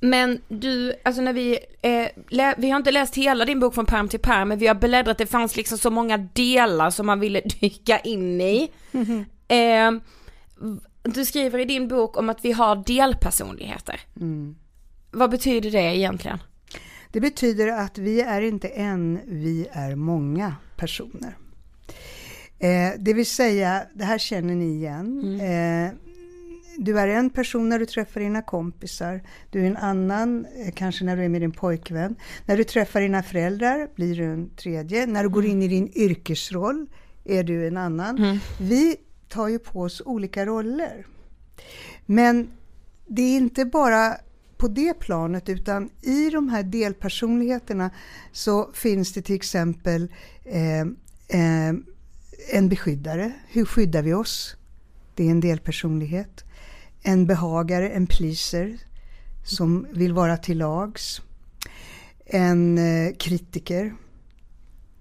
Speaker 4: Men du, alltså när vi, eh, vi har inte läst hela din bok från perm till perm, men vi har bläddrat, det fanns liksom så många delar som man ville dyka in i. Eh, v- du skriver i din bok om att vi har delpersonligheter. Vad betyder det egentligen?
Speaker 5: Det betyder att vi är inte en, vi är många personer. Eh, det vill säga, det här känner ni igen. Eh, du är en person när du träffar dina kompisar. Du är en annan, eh, kanske när du är med din pojkvän. När du träffar dina föräldrar blir du en tredje. När du går in i din yrkesroll är du en annan. Vi tar ju på oss olika roller. Men det är inte bara på det planet utan i de här delpersonligheterna så finns det till exempel eh, eh, en beskyddare. Hur skyddar vi oss? Det är en delpersonlighet. En behagare, en pleaser som vill vara till lags. En eh, kritiker.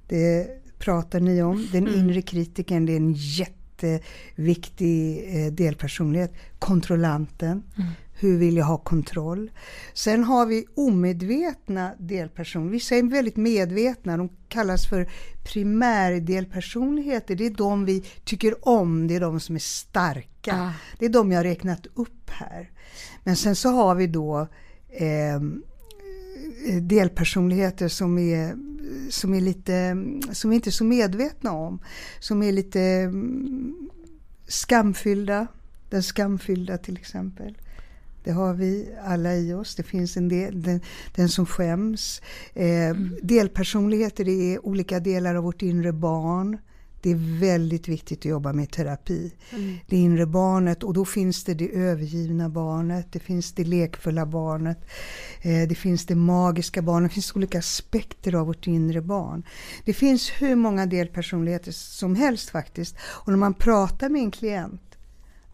Speaker 5: Det pratar ni om. Den inre kritiken, det är en jätteviktig eh, delpersonlighet. Kontrollanten. Hur vill jag ha kontroll? Sen har vi omedvetna delpersoner. Vissa är väldigt medvetna. De kallas för primärdelpersonligheter. Det är de vi tycker om. Det är de som är starka.
Speaker 4: Ah.
Speaker 5: Det är de jag har räknat upp här. Men sen så har vi då ehm, delpersonligheter som är, som är lite, som vi inte är så medvetna om. Som är lite mm, skamfyllda. Den skamfyllda till exempel. Det har vi alla i oss. Det finns en del, den, den som skäms. Eh, Delpersonligheter det är olika delar av vårt inre barn. Det är väldigt viktigt att jobba med terapi. Det inre barnet och då finns det det övergivna barnet, det finns det lekfulla barnet, eh, det finns det magiska barnet, det finns olika aspekter av vårt inre barn. Det finns hur många delpersonligheter som helst faktiskt. Och när man pratar med en klient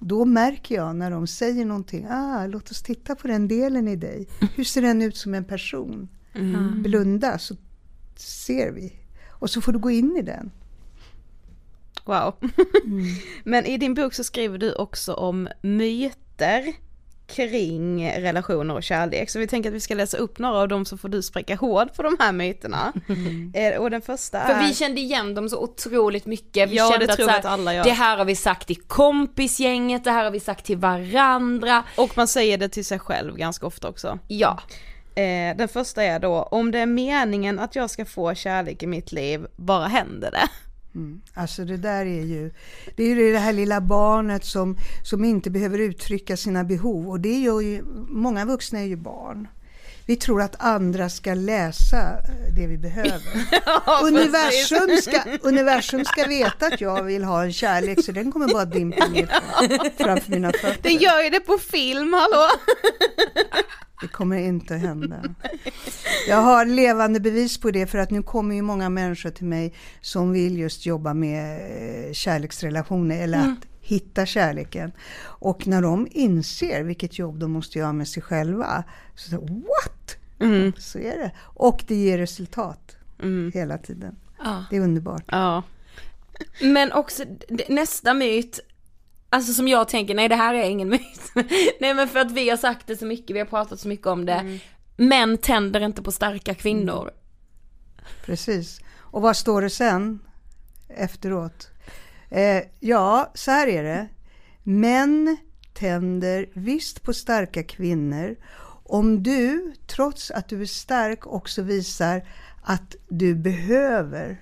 Speaker 5: då märker jag när de säger någonting, ah, låt oss titta på den delen i dig. Hur ser den ut som en person? Blunda så ser vi. Och så får du gå in i den.
Speaker 3: Wow. Men i din bok så skriver du också om myter kring relationer och kärlek. Så vi tänker att vi ska läsa upp några av dem så får du spräcka hård på de här myterna. Eh, Och den första är...
Speaker 4: För vi kände igen dem så otroligt mycket. Vi
Speaker 3: Ja,
Speaker 4: kände
Speaker 3: det
Speaker 4: att,
Speaker 3: tror
Speaker 4: så här,
Speaker 3: att alla gör.
Speaker 4: det här har vi sagt till kompisgänget, det här har vi sagt till varandra.
Speaker 3: Och man säger det till sig själv ganska ofta också.
Speaker 4: Ja.
Speaker 3: Eh, den första är då, om det är meningen att jag ska få kärlek i mitt liv, bara händer det.
Speaker 5: Mm. Alltså det där är ju, det är ju det här lilla barnet som, som inte behöver uttrycka sina behov och det gör ju, många vuxna är ju barn. Vi tror att andra ska läsa eh, det vi behöver.
Speaker 3: Ja,
Speaker 5: universum, ska, universum ska veta att jag vill ha en kärlek så den kommer bara dimpa ner framför mina fötter.
Speaker 3: Den gör ju det på film, hallå!
Speaker 5: Det kommer inte att hända. Jag har levande bevis på det för att nu kommer ju många människor till mig som vill just jobba med eh, kärleksrelationer eller att hitta kärleken. Och när de inser vilket jobb de måste göra med sig själva, så säger what?
Speaker 3: Mm.
Speaker 5: Så är det. Och det ger resultat hela tiden.
Speaker 4: Ja.
Speaker 5: Det är underbart.
Speaker 3: Ja.
Speaker 4: Men också nästa myt, alltså som jag tänker, nej det här är ingen myt. nej men för att vi har sagt det så mycket, vi har pratat så mycket om det. Män tänder inte på starka kvinnor.
Speaker 5: Precis. Och vad står det sen efteråt? Eh, ja, så här är det. Män tänder visst på starka kvinnor om du, trots att du är stark, också visar att du behöver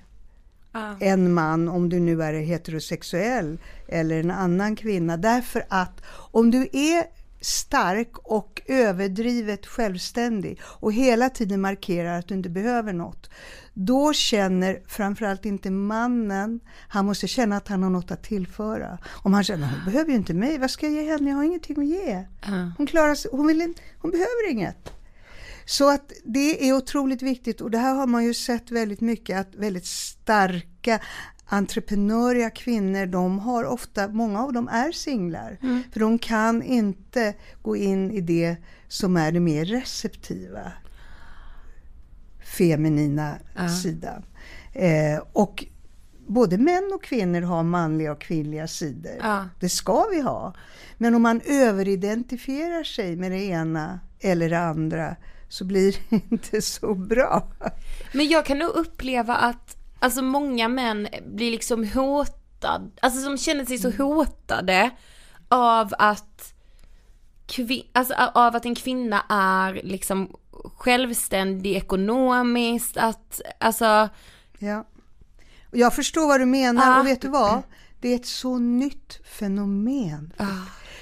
Speaker 4: Ja.
Speaker 5: en man, om du nu är heterosexuell, eller en annan kvinna. Därför att om du är stark och överdrivet självständig och hela tiden markerar att du inte behöver något, då känner framförallt inte mannen, han måste känna att han har något att tillföra. Om han känner, hon behöver ju inte mig, vad ska jag ge henne? Jag har ingenting att ge. Hon klarar sig, hon, vill, hon behöver inget. Så att det är otroligt viktigt och det här har man ju sett väldigt mycket att väldigt starka entreprenöriga kvinnor, de har ofta, många av dem är singlar. För de kan inte gå in i det som är det mer receptiva feminina sidan. Eh, och både män och kvinnor har manliga och kvinnliga sidor.
Speaker 4: Ja.
Speaker 5: Det ska vi ha. Men om man överidentifierar sig med det ena eller det andra så blir det inte så bra.
Speaker 4: Men jag kan nog uppleva att, alltså många män blir liksom hotade, alltså som känner sig så hotade av att kvi- alltså av att en kvinna är liksom självständig ekonomiskt, att, alltså,
Speaker 5: Ja. Jag förstår vad du menar
Speaker 4: Ja.
Speaker 5: och vet du vad? Det är ett så nytt fenomen.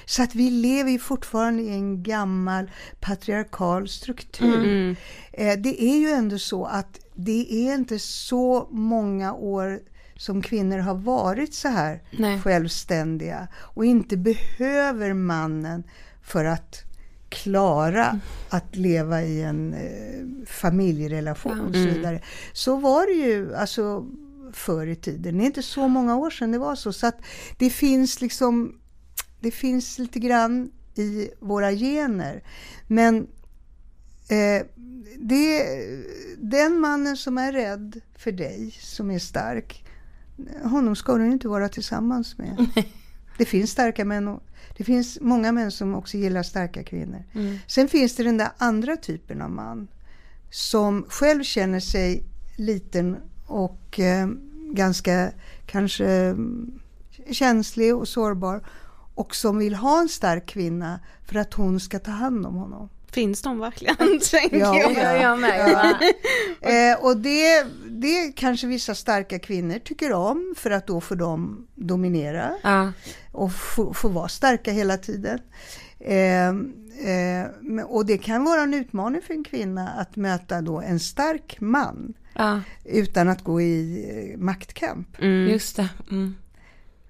Speaker 5: Så att vi lever ju fortfarande i en gammal patriarkal struktur. Eh, Det är ju ändå så att det är inte så många år som kvinnor har varit så här
Speaker 4: Nej.
Speaker 5: självständiga och inte behöver mannen för att klara att leva i en eh, familjerelation och så vidare. Så var det ju alltså förr i tiden. Det är inte så många år sedan det var så. Så att det finns liksom det finns lite grann i våra gener. Men eh, det, den mannen som är rädd för dig, som är stark, honom ska du inte vara tillsammans med. Det finns starka män och det finns många män som också gillar starka kvinnor. Sen finns det den där andra typen av man som själv känner sig liten och eh, ganska kanske mm, känslig och sårbar och som vill ha en stark kvinna för att hon ska ta hand om honom.
Speaker 3: Finns de verkligen?
Speaker 5: Ja,
Speaker 3: jag.
Speaker 5: ja.
Speaker 4: jag med. Ja.
Speaker 5: Eh, och det, det kanske vissa starka kvinnor tycker om för att då får de dominera
Speaker 4: Ja.
Speaker 5: och få, vara starka hela tiden. Eh, eh, och det kan vara en utmaning för en kvinna att möta då en stark man
Speaker 4: ja,
Speaker 5: utan att gå i eh, maktkamp.
Speaker 4: just det. Mm.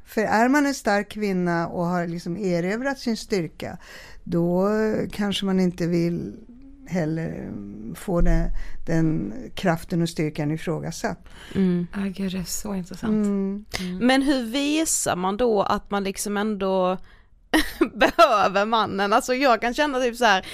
Speaker 5: För är man en stark kvinna och har liksom erövrat sin styrka, då kanske man inte vill heller mm, få det, den kraften och styrkan ifrågasatt.
Speaker 4: Ja, gud det är så intressant.
Speaker 5: Mm.
Speaker 3: Men hur visar man då att man liksom ändå behöver mannen? Alltså jag kan känna typ så här,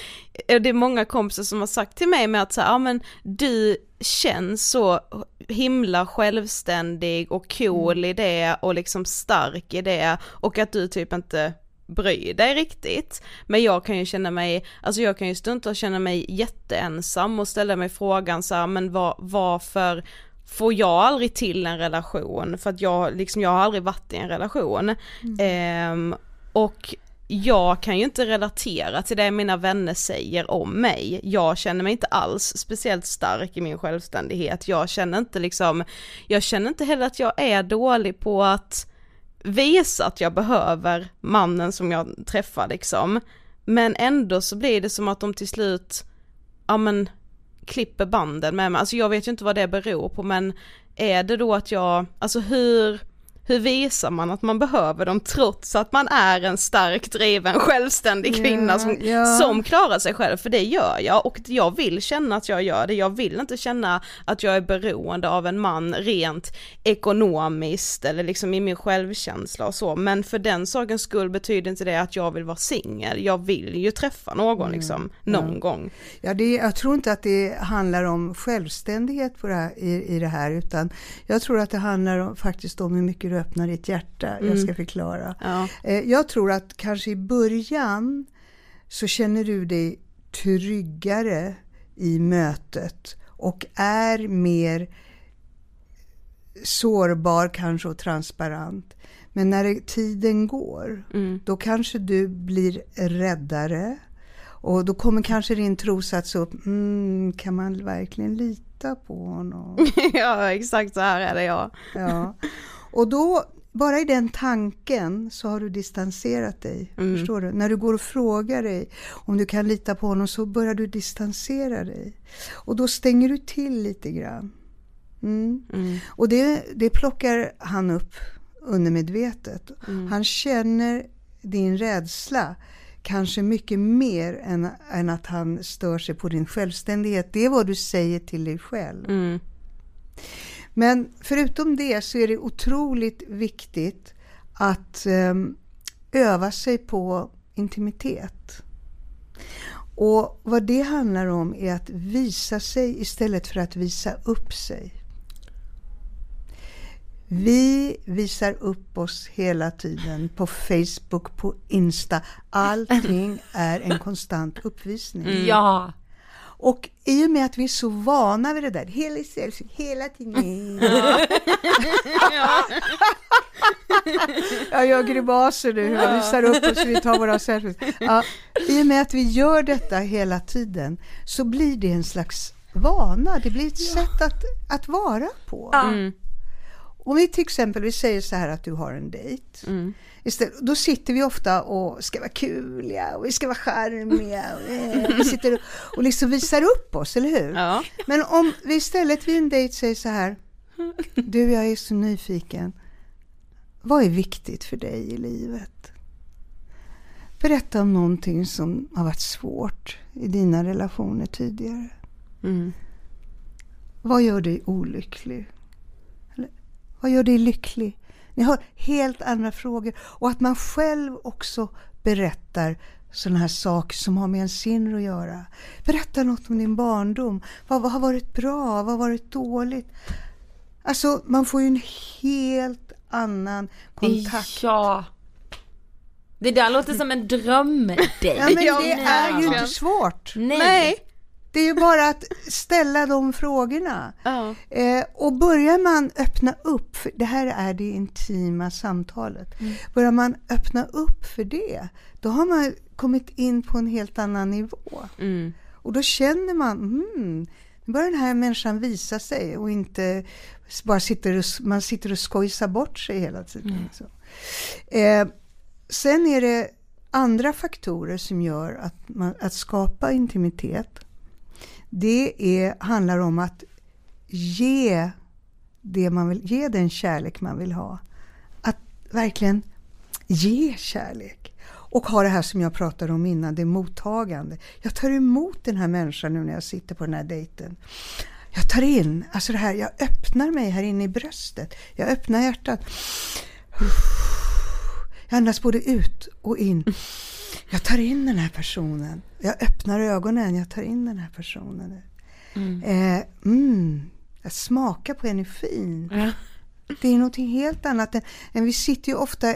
Speaker 3: eh, det är många kompisar som har sagt till mig med att så här, ja men du känns så himla självständig och cool i det och liksom stark i det och att du typ inte bryr dig riktigt. Men jag kan ju känna mig, alltså jag kan ju stundtals känna mig jätteensam och ställa mig frågan så här, men var, varför får jag aldrig till en relation? För att jag, liksom, jag har aldrig varit i en relation. Ehm, och jag kan ju inte relatera till det mina vänner säger om mig. Jag känner mig inte alls speciellt stark i min självständighet. Jag känner inte liksom, jag känner inte heller att jag är dålig på att visa att jag behöver mannen som jag träffar liksom. Men ändå så blir det som att de till slut, ja men klipper banden med mig. Alltså jag vet ju inte vad det beror på men är det då att jag, alltså hur, hur visar man att man behöver dem trots att man är en stark, driven, självständig kvinna
Speaker 5: Ja,
Speaker 3: som,
Speaker 5: ja.
Speaker 3: som klarar sig själv, för det gör jag och jag vill känna att jag gör det, jag vill inte känna att jag är beroende av en man rent ekonomiskt eller liksom i min självkänsla och så, men för den sakens skull betyder inte det att jag vill vara singel, jag vill ju träffa någon liksom, någon gång.
Speaker 5: Ja, det, jag tror inte att det handlar om självständighet det här, i, i det här, utan jag tror att det handlar om, faktiskt om hur mycket du öppnar ditt hjärta. Jag ska förklara.
Speaker 3: Ja.
Speaker 5: Eh, jag tror att kanske i början så känner du dig tryggare i mötet och är mer sårbar kanske och transparent. Men när tiden går, då kanske du blir räddare. Och då kommer kanske din trosats upp, mm, kan man verkligen lita på honom?
Speaker 3: ja exakt så här är det ja.
Speaker 5: Ja. Och då, bara i den tanken så har du distanserat dig. Förstår du? När du går och frågar dig om du kan lita på honom så börjar du distansera dig. Och då stänger du till lite grann. Mm. Och det, det plockar han upp undermedvetet. Han känner din rädsla kanske mycket mer än, än att han stör sig på din självständighet. Det är vad du säger till dig själv.
Speaker 3: Mm.
Speaker 5: Men förutom det så är det otroligt viktigt att ehm, öva sig på intimitet. Och vad det handlar om är att visa sig istället för att visa upp sig. Vi visar upp oss hela tiden på Facebook, på Insta. Allting är en konstant uppvisning.
Speaker 4: Ja.
Speaker 5: Och i och med att vi är så vana vid det där, hela, hela tiden. Jag gör grimaser nu, jag visar upp oss, vi tar våra selfies. Ja, I och med att vi gör detta hela tiden så blir det en slags vana, det blir ett sätt att, att vara på.
Speaker 3: Mm.
Speaker 5: Om vi till exempel vi säger så här att du har en dejt. Istället, då sitter vi ofta och ska vara kuliga och vi ska vara charmiga. Och, vi sitter och, och liksom visar upp oss, eller hur?
Speaker 3: Ja.
Speaker 5: Men om vi istället vid en dejt säger så här. Du, jag är så nyfiken. Vad är viktigt för dig i livet? Berätta om någonting som har varit svårt i dina relationer tidigare.
Speaker 3: Mm.
Speaker 5: Vad gör dig olycklig? Eller, vad gör dig lycklig? Ni har helt andra frågor. Och att man själv också berättar sådana här saker som har med ens inre att göra. Berätta något om din barndom. Vad, vad har varit bra? Vad har varit dåligt? Alltså, man får ju en helt annan kontakt.
Speaker 4: Ja. Det där låter som en drömdejt.
Speaker 5: Ja, men det är ju inte svårt.
Speaker 4: Nej.
Speaker 3: Nej.
Speaker 5: Det är ju bara att ställa de frågorna.
Speaker 3: Ja.
Speaker 5: Eh, och börjar man öppna upp, för det här är det intima samtalet. Börjar man öppna upp för det, då har man kommit in på en helt annan nivå.
Speaker 3: Mm.
Speaker 5: Och då känner man, hmm, nu börjar den här människan visa sig och inte bara sitter och, man sitter och skojsar bort sig hela tiden. liksom. Eh, sen är det andra faktorer som gör att, man, att skapa intimitet. Det är, handlar om att ge, det man vill, ge den kärlek man vill ha. Att verkligen ge kärlek. Och ha det här som jag pratade om innan, det mottagande. Jag tar emot den här människan nu när jag sitter på den här dejten. Jag tar in, alltså det här, jag öppnar mig här inne i bröstet. Jag öppnar hjärtat. Jag andas både ut och in. Jag tar in den här personen. Jag öppnar ögonen, jag tar in den här personen. Mm. Eh, mm, jag smakar på energin. Det är någonting helt annat än, än vi sitter ju ofta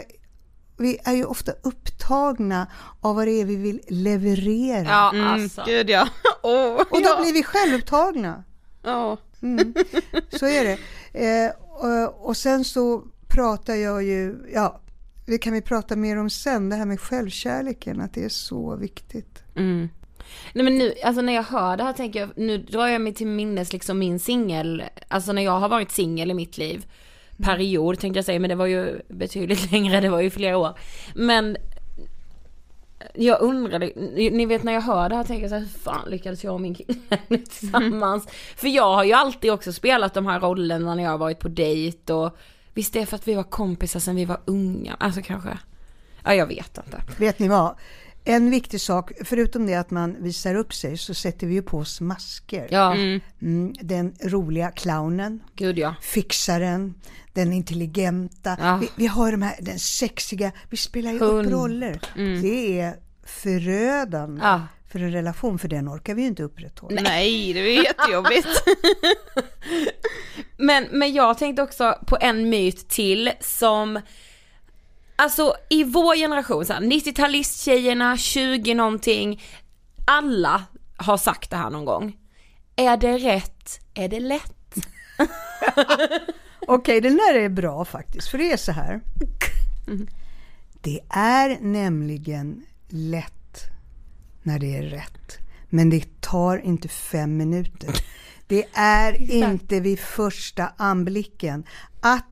Speaker 5: vi är ju ofta upptagna av vad det är vi vill leverera.
Speaker 4: Ja,
Speaker 3: Mm,
Speaker 4: alltså.
Speaker 3: Gud ja. Åh,
Speaker 5: och då
Speaker 3: ja.
Speaker 5: blir vi självupptagna.
Speaker 3: Ja.
Speaker 5: Mm. Så är det. Eh, och, och sen så pratar jag ju, ja, det kan vi prata mer om sen, det här med självkärleken, att det är så viktigt.
Speaker 4: Mm. Nej men nu, alltså när jag hör det här tänker jag, nu drar jag mig till minnes liksom min singel, alltså när jag har varit singel i mitt liv, period tänkte jag säga, men det var ju betydligt längre, det var ju flera år. Men jag undrade, ni vet när jag hör det här tänker jag så här, hur fan lyckades jag och min kille tillsammans? Mm. För jag har ju alltid också spelat de här rollerna när jag har varit på dejt och visst det är för att vi var kompisar sen vi var unga, alltså kanske. Ja jag vet inte.
Speaker 5: Vet ni vad? En viktig sak, förutom det att man visar upp sig, så sätter vi ju på oss masker.
Speaker 4: Ja. Mm.
Speaker 5: Mm, den roliga clownen,
Speaker 4: Gud, ja.
Speaker 5: fixaren, den intelligenta. Ja. Vi, vi, har de här, den sexiga, vi spelar ju Hund. upp roller. Mm. Det är förödande ja. För en relation, för den orkar vi ju inte upprätthålla.
Speaker 3: Nej, det är jättejobbigt.
Speaker 4: men, men jag tänkte också på en myt till som Alltså i vår generation, 90-talisttjejerna, 20 någonting, alla har sagt det här någon gång. Är det rätt? Är det lätt?
Speaker 5: Okej, okay, den där är bra faktiskt, för det är så här. Det är nämligen lätt när det är rätt. Men det tar inte fem minuter. Det är inte vid första anblicken. Att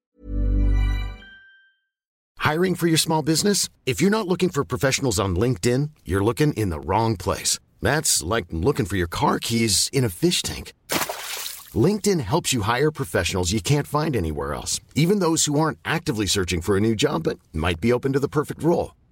Speaker 6: Hiring for your small business? If you're not looking for professionals on LinkedIn, you're looking in the wrong place. That's like looking for your car keys in a fish tank. LinkedIn helps you hire professionals you can't find anywhere else, even those who aren't actively searching for a new job but might be open to the perfect role.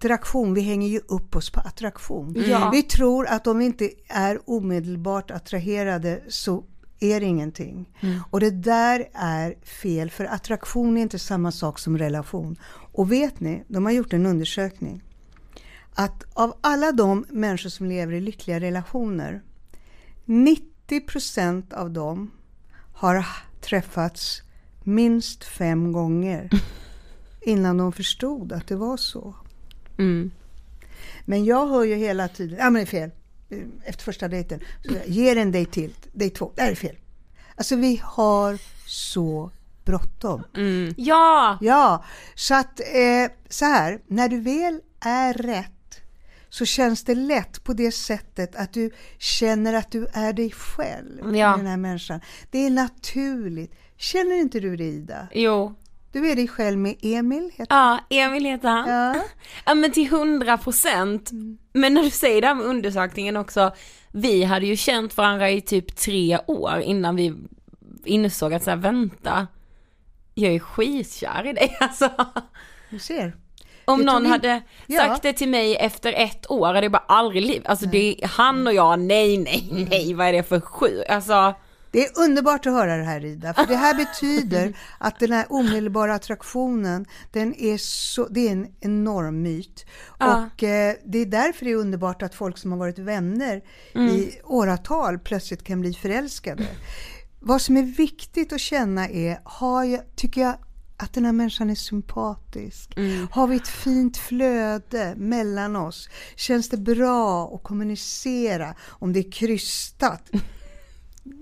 Speaker 5: Attraktion, vi hänger ju upp oss på attraktion. Mm. Vi tror att om vi inte är omedelbart attraherade så är det ingenting. Mm. Och det där är fel, för attraktion är inte samma sak som relation. Och vet ni, de har gjort en undersökning att av alla de människor som lever i lyckliga relationer, 90% av dem har träffats minst fem gånger innan de förstod att det var så. Mm. Men jag hör ju hela tiden, ja men det är fel, efter första dejten, så jag, ge en dejt till, dejt två, det här är fel. Alltså vi har så bråttom.
Speaker 4: Mm. Ja!
Speaker 5: Ja, så att eh, så här, när du väl är rätt så känns det lätt på det sättet att du känner att du är dig själv. Ja. Den här människan. Det är naturligt. Känner inte du det Ida?
Speaker 4: Jo.
Speaker 5: Du är dig själv med Emil?
Speaker 4: Heter ja, Emil heter han. Ja, ja men till hundra procent. Mm. Men när du säger det här med undersökningen också, vi hade ju känt varandra i typ tre år innan vi insåg att så här, vänta, jag är skitkär i dig alltså.
Speaker 5: Du ser.
Speaker 4: Om någon hade ja. sagt det till mig efter ett år, hade jag bara aldrig liv, alltså det är han och jag, nej, nej, nej, vad är det för sju, alltså.
Speaker 5: Det är underbart att höra det här Ida, för det här betyder att den här omedelbara attraktionen, den är så, det är en enorm myt. Ja. Och eh, det är därför det är underbart att folk som har varit vänner mm. i åratal plötsligt kan bli förälskade. Vad som är viktigt att känna är, har jag, tycker jag att den här människan är sympatisk? Har vi ett fint flöde mellan oss? Känns det bra att kommunicera? Om det är krystat,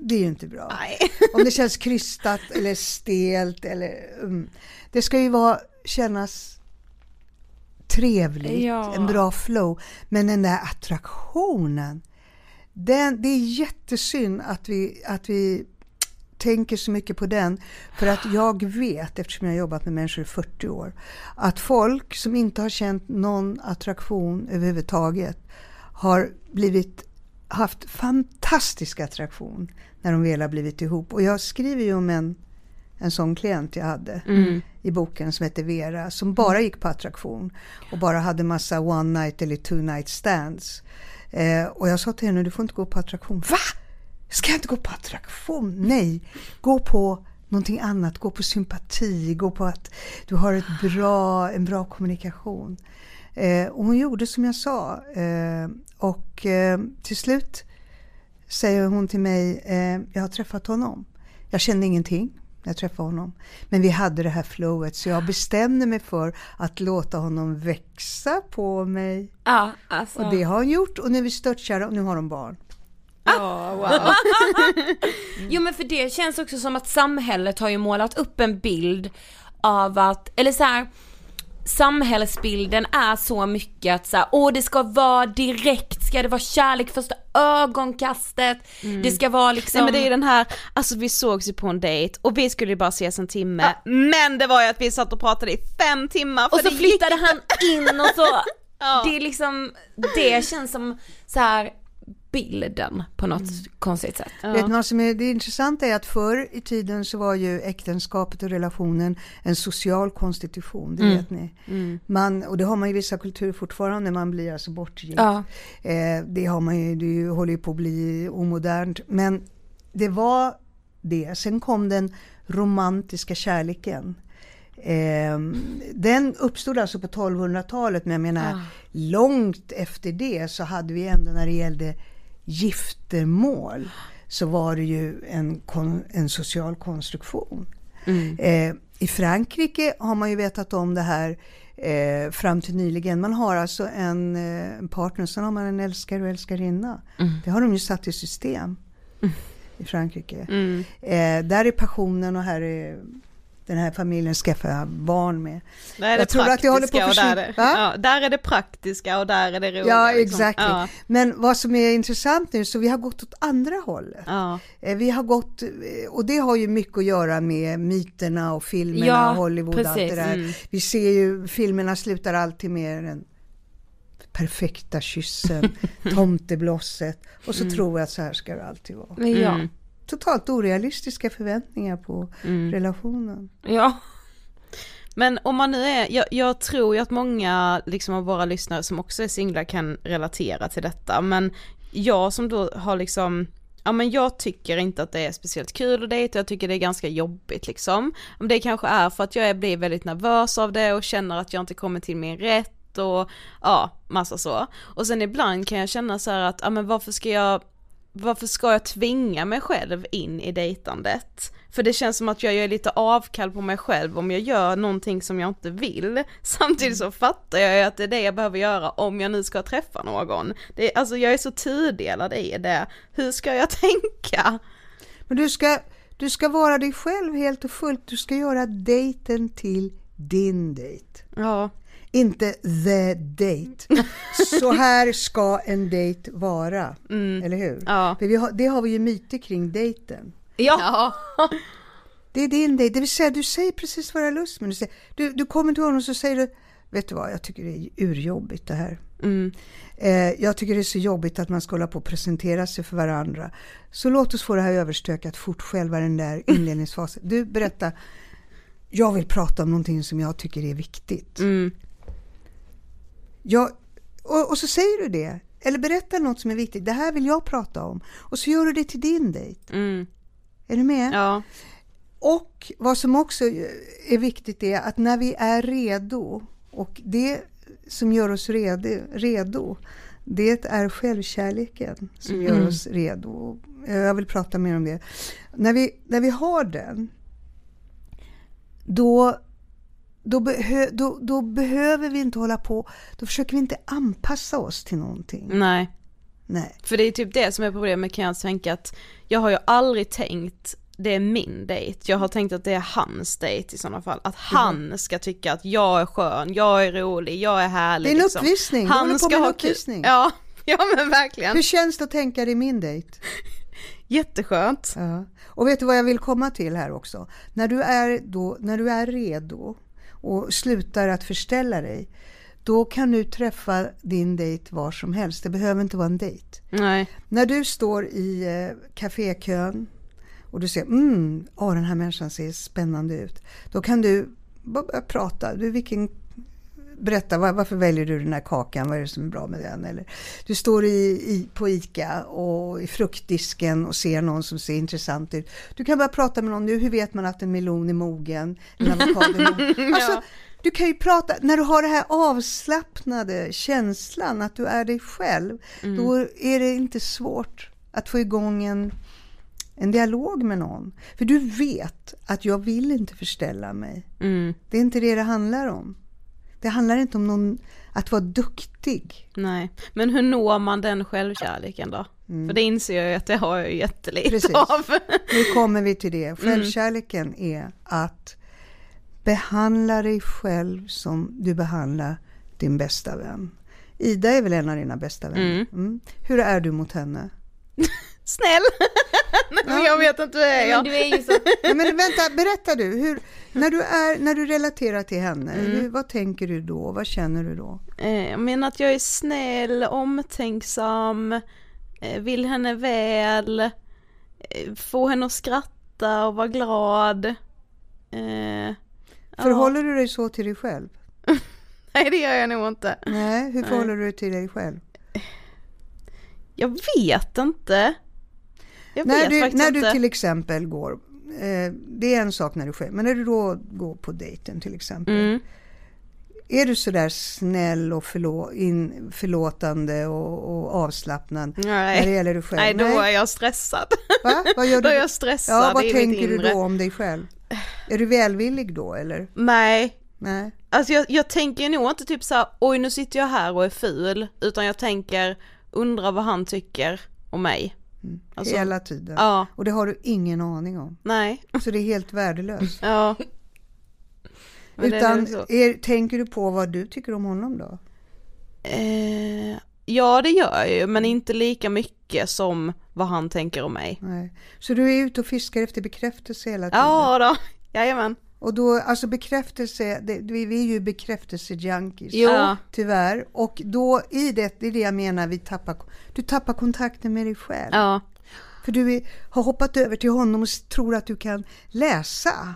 Speaker 5: det är ju inte bra. Om det känns krystat eller stelt eller... Um, det ska ju vara, kännas trevligt,
Speaker 4: Ja.
Speaker 5: en bra flow. Men den där attraktionen, den, det är jättesynd att vi, att vi tänker så mycket på den. För att jag vet, eftersom jag har jobbat med människor i 40 år, att folk som inte har känt någon attraktion överhuvudtaget har blivit haft fantastisk attraktion när de väl har blivit ihop. Och jag skriver ju om en, en sån klient jag hade i boken som heter Vera som bara gick på attraktion och bara hade massa one night eller two night stands. Eh, och jag sa till henne, du får inte gå på attraktion. Va? Ska jag inte gå på attraktion? Nej, gå på någonting annat. Gå på sympati, gå på att du har ett bra, en bra kommunikation. Eh, och hon gjorde som jag sa. Eh, och eh, till slut säger hon till mig, eh, jag har träffat honom. Jag kände ingenting när jag träffade honom. Men vi hade det här flowet så jag bestämde mig för att låta honom växa på mig.
Speaker 4: Ja, alltså.
Speaker 5: Och det har hon gjort och nu är vi störtkära och nu har de barn.
Speaker 4: Ja, wow. jo men för det känns också som att samhället har ju målat upp en bild av att, eller så här. Samhällsbilden är så mycket att så här, åh det ska vara direkt, ska det vara kärlek första ögonkastet, det ska vara liksom
Speaker 3: Nej men det är ju den här, alltså vi sågs ju på en dejt och vi skulle ju bara ses en timme, men det var ju att vi satt och pratade i fem timmar
Speaker 4: Och så
Speaker 3: det gick-
Speaker 4: flyttade han in och så,
Speaker 3: Ja.
Speaker 4: det är liksom, det känns som så här bilden på något konstigt sätt.
Speaker 5: Vet ni vad som är det intressanta är att förr i tiden så var ju äktenskapet och relationen en social konstitution, det vet ni. Man, och det har man i vissa kulturer fortfarande, man blir alltså bortgift.
Speaker 4: Ja.
Speaker 5: Eh, det har man ju, det håller ju på att bli omodernt. Men det var det. Sen kom den romantiska kärleken. Eh, den uppstod alltså på 1200-talet men jag menar långt efter det så hade vi ändå när det gällde giftermål så var det ju en, kon, en social konstruktion. Eh, I Frankrike har man ju vetat om det här eh, fram till nyligen. Man har alltså en, eh, partner, sen har man en älskare och älskarinna. Det har de ju satt i system i Frankrike. Eh, där är passionen och här är den här familjen skaffar barn med.
Speaker 3: Där är det
Speaker 5: Jag tror att det håller på att
Speaker 3: praktiska och där, är, ja, där är det praktiska och där är det roliga.
Speaker 5: Ja,
Speaker 3: liksom.
Speaker 5: exakt.
Speaker 3: Ja,
Speaker 5: Men vad som är intressant nu, så vi har gått åt andra hållet.
Speaker 3: ja.
Speaker 5: Eh, Vi har gått, eh, och det har ju mycket att göra med myterna och filmerna
Speaker 4: Ja,
Speaker 5: och Hollywood och allt det där.
Speaker 3: Mm.
Speaker 5: Vi ser ju, filmerna slutar alltid med den perfekta kyssen, tomteblosset och så tror jag att så här ska det alltid vara.
Speaker 4: Ja.
Speaker 3: Mm.
Speaker 5: Totalt orealistiska förväntningar på relationen.
Speaker 4: Ja.
Speaker 3: Men om man nu är, jag, jag tror ju att många liksom av våra lyssnare som också är singlar kan relatera till detta, men jag som då har liksom Ja men jag tycker inte att det är speciellt kul att dejta, jag tycker det är ganska jobbigt liksom. Om det kanske är för att jag blir väldigt nervös av det och känner att jag inte kommer till min rätt och ja, massa så. Och sen ibland kan jag känna så här att, ja men varför ska jag varför ska jag tvinga mig själv in i dejtandet? För det känns som att jag gör lite avkall på mig själv om jag gör någonting som jag inte vill. Samtidigt så fattar jag ju att det är det jag behöver göra om jag nu ska träffa någon. Det alltså jag är så tudelad i det. Hur ska jag tänka?
Speaker 5: Men du ska, du ska vara dig själv helt och fullt. Du ska göra dejten till din dejt.
Speaker 3: Ja.
Speaker 5: Inte the date. Så här ska en dejt vara. Eller hur?
Speaker 3: Ja.
Speaker 5: För vi har, det har vi ju myter kring dejten.
Speaker 4: Ja.
Speaker 5: Det är din dejt, det vill säga du säger precis vad du har lust med. Du, säger, du, du kommer till honom och så säger du, vet du vad, jag tycker det är urjobbigt det här. Eh, jag tycker det är så jobbigt att man ska hålla på och presentera sig för varandra. Så låt oss få det här överstökat fort själva den där inledningsfasen. Du, berätta. Jag vill prata om någonting som jag tycker är viktigt. Jag, och, och så säger du det. Eller berättar något som är viktigt. Det här vill jag prata om. Och så gör du det till din dejt. Är du med?
Speaker 3: Ja.
Speaker 5: Och vad som också är viktigt är att när vi är redo och det som gör oss redo, redo det är självkärleken som gör oss redo. Jag vill prata mer om det. När vi, när vi har den, då då, behö, då, då behöver vi inte hålla på, då försöker vi inte anpassa oss till någonting.
Speaker 3: Nej.
Speaker 5: Nej.
Speaker 3: För det är typ det som är problemet kan jag tänka att jag har ju aldrig tänkt det är min dejt, jag har tänkt att det är hans dejt i sådana fall. Att han ska tycka att jag är skön, jag är rolig, jag är härlig.
Speaker 5: Det är en
Speaker 3: liksom.
Speaker 5: uppvisning, du
Speaker 3: Han
Speaker 5: på
Speaker 3: ska ha
Speaker 5: uppvisning.
Speaker 3: Ja, ja men verkligen.
Speaker 5: Hur känns det att tänka det i min dejt?
Speaker 3: Jätteskönt.
Speaker 5: Ja. Och vet du vad jag vill komma till här också? När du är, då, när du är redo och slutar att förställa dig, då kan du träffa din dejt var som helst. Det behöver inte vara en dejt.
Speaker 3: Nej.
Speaker 5: När du står i eh, kafékön och du ser, mm, åh, den här människan ser spännande ut. Då kan du bara börja prata. Du, vilken, berätta, var, varför väljer du den här kakan? Vad är det som är bra med den? Eller, du står i, i, på ICA och i fruktdisken och ser någon som ser intressant ut. Du kan börja prata med någon nu. Hur vet man att en melon är mogen? En avokado är mogen? Alltså, du kan ju prata, när du har det här avslappnade känslan att du är dig själv, då är det inte svårt att få igång en, en dialog med någon. För du vet att jag vill inte förställa mig.
Speaker 3: Mm.
Speaker 5: Det är inte det det handlar om. Det handlar inte om någon, att vara duktig.
Speaker 3: Nej, men hur når man den självkärleken då? För det inser jag ju att det har jag ju jättelite
Speaker 5: Precis.
Speaker 3: av.
Speaker 5: Nu kommer vi till det. Självkärleken är att behandla dig själv som du behandlar din bästa vän. Ida är väl en av dina bästa vänner? Mm. Hur är du mot henne?
Speaker 3: Snäll! Nej, men jag vet inte hur det är
Speaker 4: Men
Speaker 3: jag.
Speaker 4: du är ju så,
Speaker 5: Nej, men vänta, berätta du. Hur, när, du är, när du relaterar till henne, hur, vad tänker du då? Vad känner du då?
Speaker 3: Eh, Jag menar att jag är snäll, omtänksam, eh, vill henne väl, eh, få henne att skratta och vara glad. Eh,
Speaker 5: Förhåller du dig så till dig själv?
Speaker 3: Nej det gör jag nog inte.
Speaker 5: Nej, hur förhåller du dig till dig själv?
Speaker 3: Jag vet inte. Jag
Speaker 5: När du, när du till exempel går, eh, det är en sak när du själv, men när du då går på dejten till exempel.
Speaker 3: Mm.
Speaker 5: Är du sådär snäll och förlå, in, förlåtande och, och avslappnad
Speaker 3: Nej.
Speaker 5: när det gäller dig själv?
Speaker 3: Nej då är jag stressad.
Speaker 5: Va? Vad gör
Speaker 3: då
Speaker 5: du?
Speaker 3: är jag stressad
Speaker 5: Ja, vad
Speaker 3: i
Speaker 5: tänker du då om dig själv? Är du välvillig då eller?
Speaker 3: Nej,
Speaker 5: Nej.
Speaker 3: alltså jag, jag tänker nog inte typ såhär, oj nu sitter jag här och är ful, utan jag tänker, undrar vad han tycker om mig. Alltså,
Speaker 5: Hela tiden.
Speaker 3: Ja,
Speaker 5: Och det har du ingen aning om.
Speaker 3: nej,
Speaker 5: Så det är helt värdelöst.
Speaker 3: ja. Men
Speaker 5: Utan är, tänker du på vad du tycker om honom då?
Speaker 3: Eh, ja det gör jag ju, men inte lika mycket som vad han tänker om mig.
Speaker 5: Nej. Så du är ute och fiskar efter bekräftelse hela tiden?
Speaker 3: Ja då, jajamän.
Speaker 5: Och då, alltså bekräftelse, det, vi är ju bekräftelsejunkies.
Speaker 3: Ja.
Speaker 5: Tyvärr. Och då i det, det är det jag menar, vi tappar, du tappar kontakten med dig själv.
Speaker 3: Ja.
Speaker 5: För du är, har hoppat över till honom och tror att du kan läsa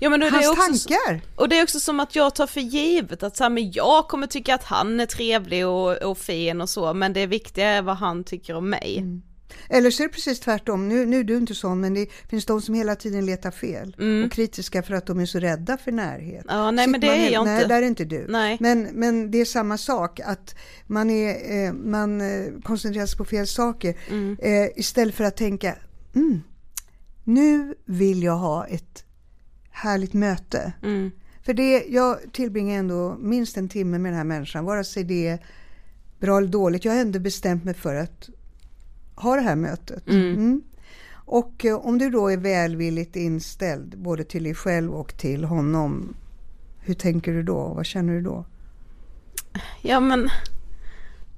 Speaker 3: ja men då
Speaker 5: hans
Speaker 3: också,
Speaker 5: tankar.
Speaker 3: och det är också som att jag tar för givet att så här, men jag kommer tycka att han är trevlig och, och fin och så, men det viktiga är vad han tycker om mig.
Speaker 5: Mm. Eller så är det precis tvärtom. Nu, nu är du inte sån, men det finns de som hela tiden letar fel och kritiska för att de är så rädda för närhet.
Speaker 3: Mm. Ja, nej, men det är jag
Speaker 5: nej,
Speaker 3: inte.
Speaker 5: där är inte du.
Speaker 3: Nej.
Speaker 5: Men, men det är samma sak, att man, är, eh, man eh, koncentrerar sig på fel saker
Speaker 3: Mm.
Speaker 5: eh, istället för att tänka, mm, nu vill jag ha ett härligt möte.
Speaker 3: Mm.
Speaker 5: För det, jag tillbringar ändå minst en timme med den här människan, vare sig det är bra eller dåligt. Jag har ändå bestämt mig för att ha det här mötet. Mm. Och eh, om du då är välvilligt inställd både till dig själv och till honom, hur tänker du då? Vad känner du då?
Speaker 3: Ja men,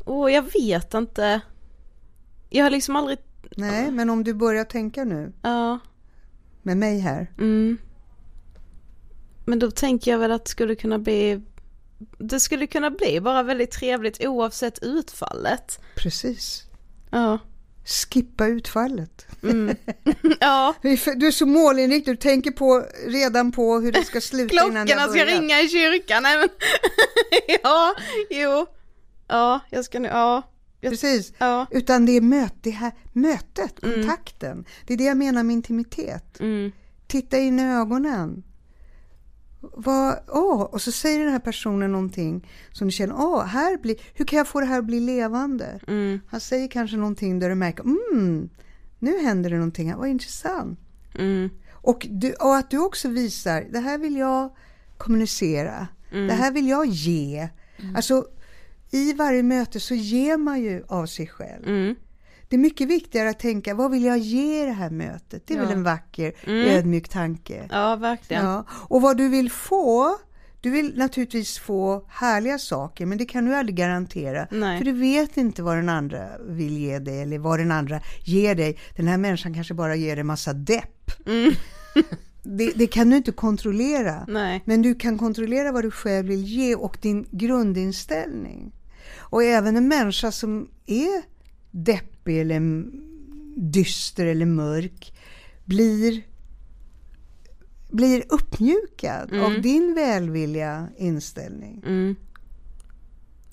Speaker 3: åh jag vet inte. Jag har liksom aldrig,
Speaker 5: Nej, men om du börjar tänka nu
Speaker 3: ja,
Speaker 5: med mig här.
Speaker 3: mm. Men då tänker jag väl att det skulle kunna bli, det skulle kunna bli bara väldigt trevligt oavsett utfallet.
Speaker 5: Precis.
Speaker 3: Ja.
Speaker 5: Skippa utfallet.
Speaker 3: Ja,
Speaker 5: Du är så målinriktad, du tänker på, redan på hur det ska sluta innan det
Speaker 3: klockorna ska ringa i kyrkan, nej men, ja, jo, ja, jag ska nu, ja, jag,
Speaker 5: Precis.
Speaker 3: ja,
Speaker 5: Utan det är möt, det här mötet, kontakten. Det är det jag menar med intimitet.
Speaker 3: mm,
Speaker 5: Titta in i ögonen. Vad, åh, och så säger den här personen någonting som du känner, åh, här blir, hur kan jag få det här att bli levande?
Speaker 3: mm,
Speaker 5: Han säger kanske någonting där du märker, mm, nu händer det någonting vad intressant.
Speaker 3: mm,
Speaker 5: Och, du, och att du också visar, det här vill jag kommunicera. Det här vill jag ge. Alltså, i varje möte så ger man ju av sig själv.
Speaker 3: Mm.
Speaker 5: Det är mycket viktigare att tänka, vad vill jag ge det här mötet? Det är väl en vacker, ödmjuk tanke.
Speaker 3: Ja, verkligen.
Speaker 5: Ja. Och vad du vill få, du vill naturligtvis få härliga saker, men det kan du aldrig garantera.
Speaker 3: Nej.
Speaker 5: För du vet inte vad den andra vill ge dig eller vad den andra ger dig. Den här människan kanske bara ger dig massa depp. Det, det kan du inte kontrollera.
Speaker 3: Nej.
Speaker 5: Men du kan kontrollera vad du själv vill ge och din grundinställning. Och även en människa som är deppig eller dyster eller mörk blir, blir uppmjukad av din välvilliga inställning.
Speaker 3: Mm.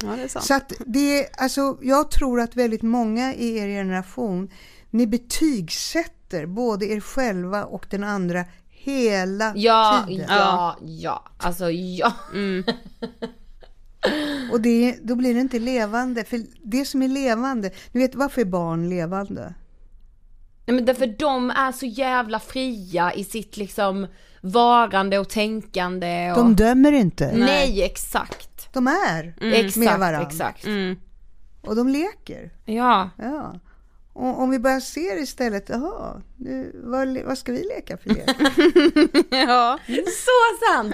Speaker 3: Ja, det är sant.
Speaker 5: Så att det, alltså, jag tror att väldigt många i er generation, ni betygsätter både er själva och den andra hela
Speaker 4: Ja,
Speaker 5: tiden.
Speaker 4: ja, ja, alltså ja.
Speaker 5: Och det, då blir det inte levande. För det som är levande, du vet varför är barn levande?
Speaker 4: Nej men därför de är så jävla fria i sitt liksom varande och tänkande och...
Speaker 5: De dömer inte.
Speaker 4: Nej exakt.
Speaker 5: De är
Speaker 4: Exakt,
Speaker 5: med varandra.
Speaker 4: exakt.
Speaker 3: Mm.
Speaker 5: Och de leker.
Speaker 4: Ja.
Speaker 5: Ja. Och om vi bara ser istället, jaha, nu, vad, vad ska vi leka för lek?
Speaker 3: Ja.
Speaker 4: Så sant!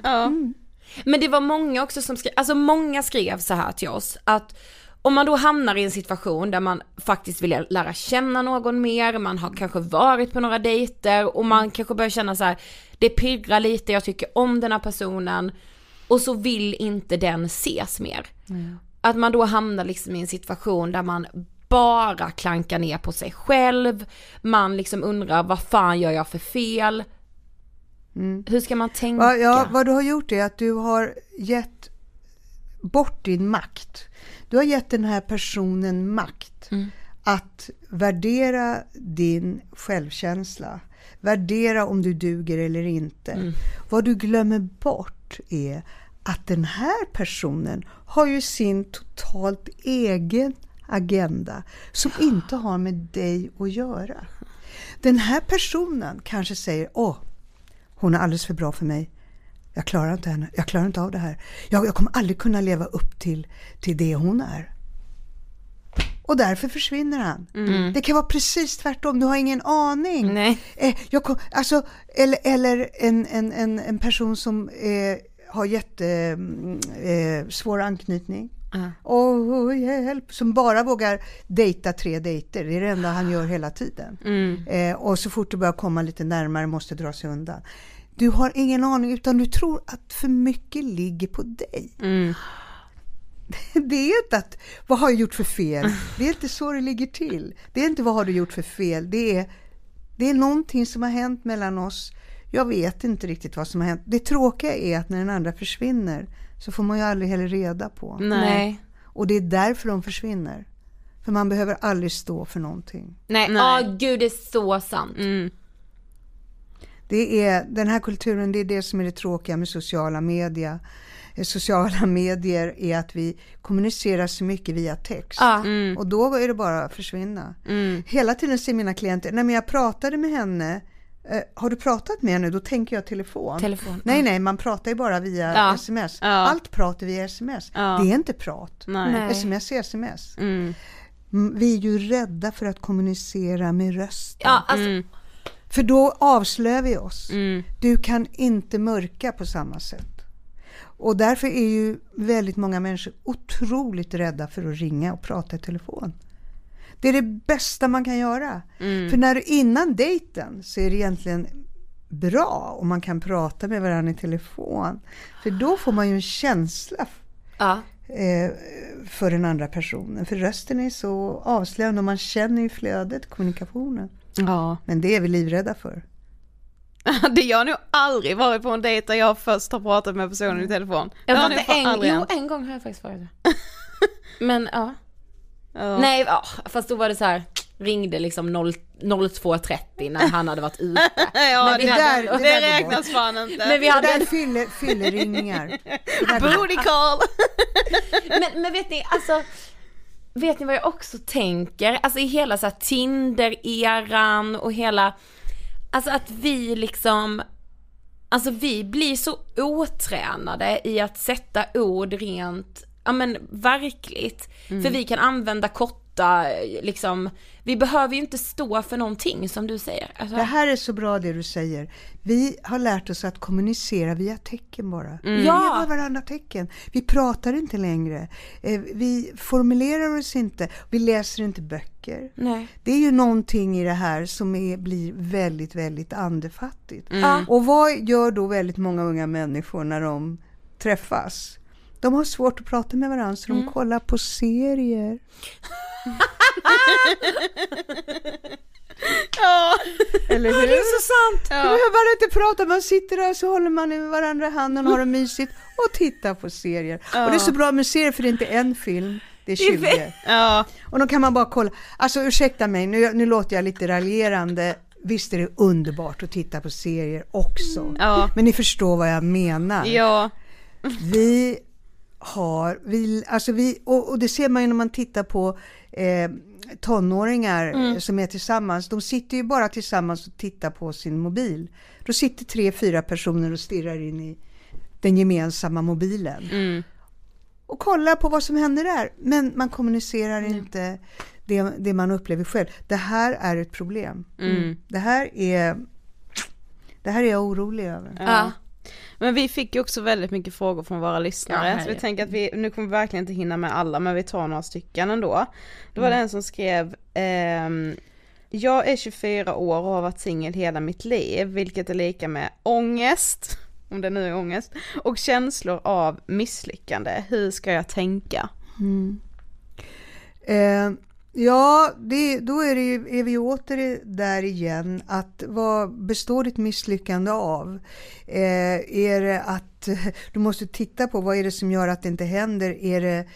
Speaker 4: Men det var många också som skrev, alltså många skrev så här till oss att om man då hamnar i en situation där man faktiskt vill lära känna någon mer, man har kanske varit på några dejter och man kanske börjar känna så här, det pirrar lite, jag tycker om den här personen och så vill inte den ses mer. Att man då hamnar liksom i en situation där man bara klankar ner på sig själv, man liksom undrar vad fan gör jag för fel? Hur ska man tänka?
Speaker 5: Ja, ja, vad du har gjort är att du har gett bort din makt. Du har gett den här personen makt att värdera din självkänsla. Värdera om du duger eller inte. Vad du glömmer bort är att den här personen har ju sin totalt egen agenda som inte har med dig att göra. Den här personen kanske säger, åh, hon är alldeles för bra för mig. Jag klarar inte henne. Jag klarar inte av det här. Jag, jag kommer aldrig kunna leva upp till, till det hon är. Och därför försvinner han. Det kan vara precis tvärtom. Du har ingen aning.
Speaker 4: Nej.
Speaker 5: Eh, jag kom, alltså, eller eller en, en, en, en person som eh, har jättesvår eh, svår anknytning. Åh, hjälp! Som bara vågar dejta tre dejter. Det är det enda han gör hela tiden. Eh, och så fort det börjar komma lite närmare måste dra sig undan. Du har ingen aning utan du tror att för mycket ligger på dig. Det är inte att, vad har jag gjort för fel? Det är inte så det ligger till. Det är inte vad har du gjort för fel? Det är, det är någonting som har hänt mellan oss. Jag vet inte riktigt vad som har hänt. Det tråkiga är att när den andra försvinner så får man ju aldrig heller reda på.
Speaker 4: Nej.
Speaker 5: Och det är därför de försvinner. För man behöver aldrig stå för någonting.
Speaker 4: Nej,
Speaker 3: Nej.
Speaker 4: ja gud det är så sant.
Speaker 3: Mm.
Speaker 5: Det är, den här kulturen, det är det som är det tråkiga med sociala medier. Eh, Sociala medier är att vi kommunicerar så mycket via text.
Speaker 4: Ja.
Speaker 5: Och då är det bara att försvinna. Hela tiden säger mina klienter, när jag pratade med henne, eh, har du pratat med henne? Då tänker jag telefon.
Speaker 4: Telefon,
Speaker 5: Nej,
Speaker 4: ja.
Speaker 5: nej, man pratar ju bara via
Speaker 4: Ja.
Speaker 5: sms.
Speaker 3: Ja.
Speaker 5: Allt prat är via sms. Det är inte prat.
Speaker 3: Nej.
Speaker 5: Sms är sms.
Speaker 3: Mm.
Speaker 5: Mm, Vi är ju rädda för att kommunicera med rösten.
Speaker 4: Alltså,
Speaker 3: Mm.
Speaker 5: För då avslöjar vi oss.
Speaker 3: Mm.
Speaker 5: Du kan inte mörka på samma sätt. Och därför är ju väldigt många människor otroligt rädda för att ringa och prata i telefon. Det är det bästa man kan göra. För när du innan dejten så är det egentligen bra om man kan prata med varandra i telefon. För då får man ju en känsla
Speaker 4: ja.
Speaker 5: eh, för den andra personen. För rösten är så avslöjande och man känner ju flödet, kommunikationen.
Speaker 3: Ja.
Speaker 5: Men det är vi livrädda för.
Speaker 3: Det jag har nog aldrig varit på en dejt där jag först har pratat med personen i telefon. Det
Speaker 4: Jag
Speaker 3: har
Speaker 4: har
Speaker 3: nog
Speaker 4: inte en,
Speaker 3: aldrig
Speaker 4: jo en gång har jag faktiskt varit det. Men ja.
Speaker 3: Ja.
Speaker 4: Nej, ja, fast då var det så här ringde liksom 0 02.30 när han hade varit ute.
Speaker 3: Ja,
Speaker 4: Men
Speaker 3: det,
Speaker 4: hade
Speaker 5: där-
Speaker 4: ändå-
Speaker 5: det
Speaker 3: det
Speaker 5: där
Speaker 3: räknas fan inte.
Speaker 4: Men vi
Speaker 5: Det
Speaker 4: hade
Speaker 5: där. Det där går-
Speaker 3: Booty call!
Speaker 4: men, men vet ni, alltså Vet ni vad jag också tänker? Alltså i hela så här Tinder-eran och hela Alltså att vi liksom Alltså vi blir så otränade i att sätta ord rent, ja men verkligt. För vi kan använda korta, liksom, vi behöver ju inte stå för någonting som du säger. Alltså,
Speaker 5: Det här är så bra det du säger. Vi har lärt oss att kommunicera via tecken bara. Vi
Speaker 4: Mm. Ja.
Speaker 5: ger varandra tecken. Vi pratar inte längre. Eh, Vi formulerar oss inte. Vi läser inte böcker.
Speaker 4: Nej.
Speaker 5: Det är ju någonting i det här som är, blir väldigt, väldigt andefattigt.
Speaker 4: Ja.
Speaker 5: Och vad gör då väldigt många unga människor när de träffas? De har svårt att prata med varandra så
Speaker 4: Mm.
Speaker 5: de kollar på serier. Eller hur?
Speaker 4: Det är så sant!
Speaker 5: Då behöver man inte prata, man sitter där så håller man i varandra i handen och har det mysigt och tittar på serier. Och det är så bra med serier för det är inte en film, det är 20.
Speaker 3: Ja,
Speaker 5: Och då kan man bara kolla. Alltså ursäkta mig, nu, nu låter jag lite raljerande. Visst är det underbart att titta på serier också.
Speaker 3: Ja.
Speaker 5: Men ni förstår vad jag menar.
Speaker 3: ja,
Speaker 5: Vi har, vi, alltså vi, och, och det ser man ju när man tittar på eh, tonåringar eh, som är tillsammans. De sitter ju bara tillsammans och tittar på sin mobil. Då sitter tre, fyra personer och stirrar in i den gemensamma mobilen. Och kollar på vad som händer där. Men man kommunicerar inte det, det man upplever själv. Det här är ett problem. Det här är det här är jag orolig över.
Speaker 4: Ja.
Speaker 3: Men vi fick ju också väldigt mycket frågor från våra
Speaker 4: Ja,
Speaker 3: lyssnare, så vi tänker att vi, nu kommer vi verkligen inte hinna med alla, men vi tar några stycken ändå. Då var det en som skrev, ehm, jag är 24 år och har varit singel hela mitt liv, vilket är lika med ångest, om det nu är ångest, och känslor av misslyckande. Hur ska jag tänka?
Speaker 5: Eh, ja, det, då är, det, ju- är vi åter där igen att vad består ditt misslyckande av? Eh, är det att du måste titta på vad är det som gör att det inte händer? Är det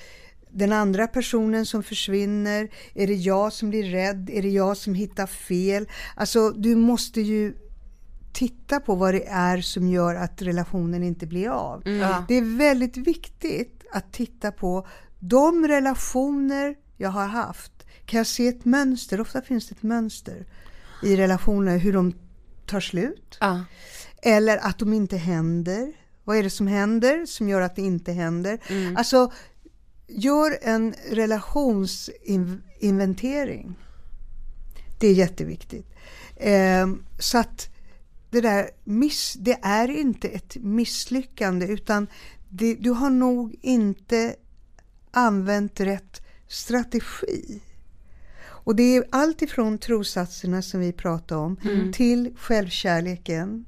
Speaker 5: den andra personen som försvinner? Är det jag som blir rädd? Är det jag som hittar fel? Alltså, du måste ju titta på vad det är som gör att relationen inte blir av.
Speaker 4: Ja.
Speaker 5: Det är väldigt viktigt att titta på de relationer jag har haft. Kan jag se ett mönster? Ofta finns det ett mönster i relationer, hur de tar slut.
Speaker 4: Ja.
Speaker 5: Eller att de inte händer. Vad är det som händer som gör att det inte händer? Alltså, gör en relationsinventering. Det är jätteviktigt. Ehm, så att det där miss, det är inte ett misslyckande utan det, du har nog inte använt rätt strategi. Och det är allt ifrån trossatserna som vi pratar om till självkärleken.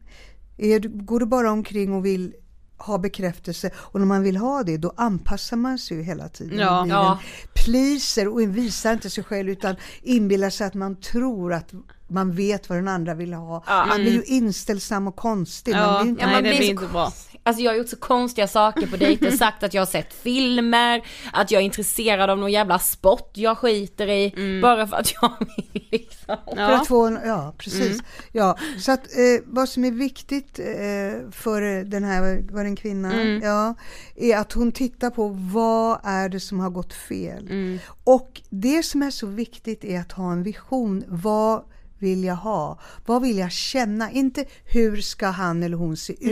Speaker 5: Är, går du bara omkring och vill ha bekräftelse och när man vill ha det då anpassar man sig ju hela tiden.
Speaker 3: Ja.
Speaker 5: och blir
Speaker 4: Ja.
Speaker 5: pleaser och visar inte sig själv utan inbillar sig att man tror att man vet vad den andra vill ha. Man blir ju inställsam och konstig. Man
Speaker 3: Ja,
Speaker 5: blir ju inte,
Speaker 4: Ja,
Speaker 3: nej
Speaker 4: man blir
Speaker 3: blir inte bra.
Speaker 4: Alltså jag har gjort så konstiga saker på dejter, sagt att jag har sett filmer, att jag är intresserad av någon jävla sport jag skiter i, bara för att jag vill liksom.
Speaker 5: För
Speaker 3: Ja.
Speaker 5: att få en, ja precis. Ja, så att eh, vad som är viktigt eh, för den här, var en kvinna? Ja, är att hon tittar på vad är det som har gått fel. Och det som är så viktigt är att ha en vision. Vad vill jag ha? Vad vill jag känna? Inte hur ska han eller hon se ut?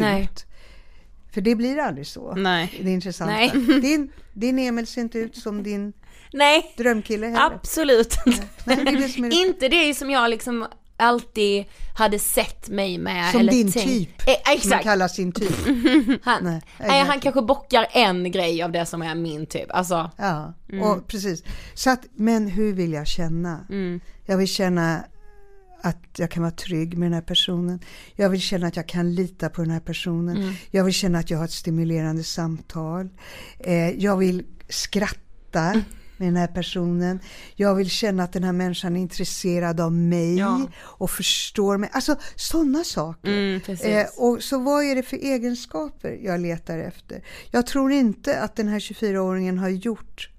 Speaker 5: För det blir aldrig så.
Speaker 3: Nej.
Speaker 5: Det är intressant.
Speaker 4: Nej.
Speaker 5: Din, din Emil ser inte ut som din
Speaker 4: Nej,
Speaker 5: drömkille heller.
Speaker 4: absolut inte.
Speaker 5: Nej, det det är
Speaker 4: Inte det som jag liksom alltid hade sett mig med.
Speaker 5: Som
Speaker 4: eller
Speaker 5: din
Speaker 4: tänkt-
Speaker 5: typ.
Speaker 4: Eh,
Speaker 5: Som man
Speaker 4: exakt,
Speaker 5: kallar sin typ.
Speaker 4: han,
Speaker 5: Nej,
Speaker 4: nej,
Speaker 5: exakt.
Speaker 4: han kanske bockar en grej av det som är min typ. Alltså,
Speaker 5: Ja, och precis. Så att, men hur vill jag känna? Jag vill känna att jag kan vara trygg med den här personen. Jag vill känna att jag kan lita på den här personen. Jag vill känna att jag har ett stimulerande samtal. Eh, jag vill skratta med den här personen. Jag vill känna att den här människan är intresserad av mig
Speaker 4: Ja.
Speaker 5: och förstår mig. Alltså sådana saker.
Speaker 4: Mm.
Speaker 5: Eh, och så vad är det för egenskaper jag letar efter? Jag tror inte att den här 24-åringen har gjort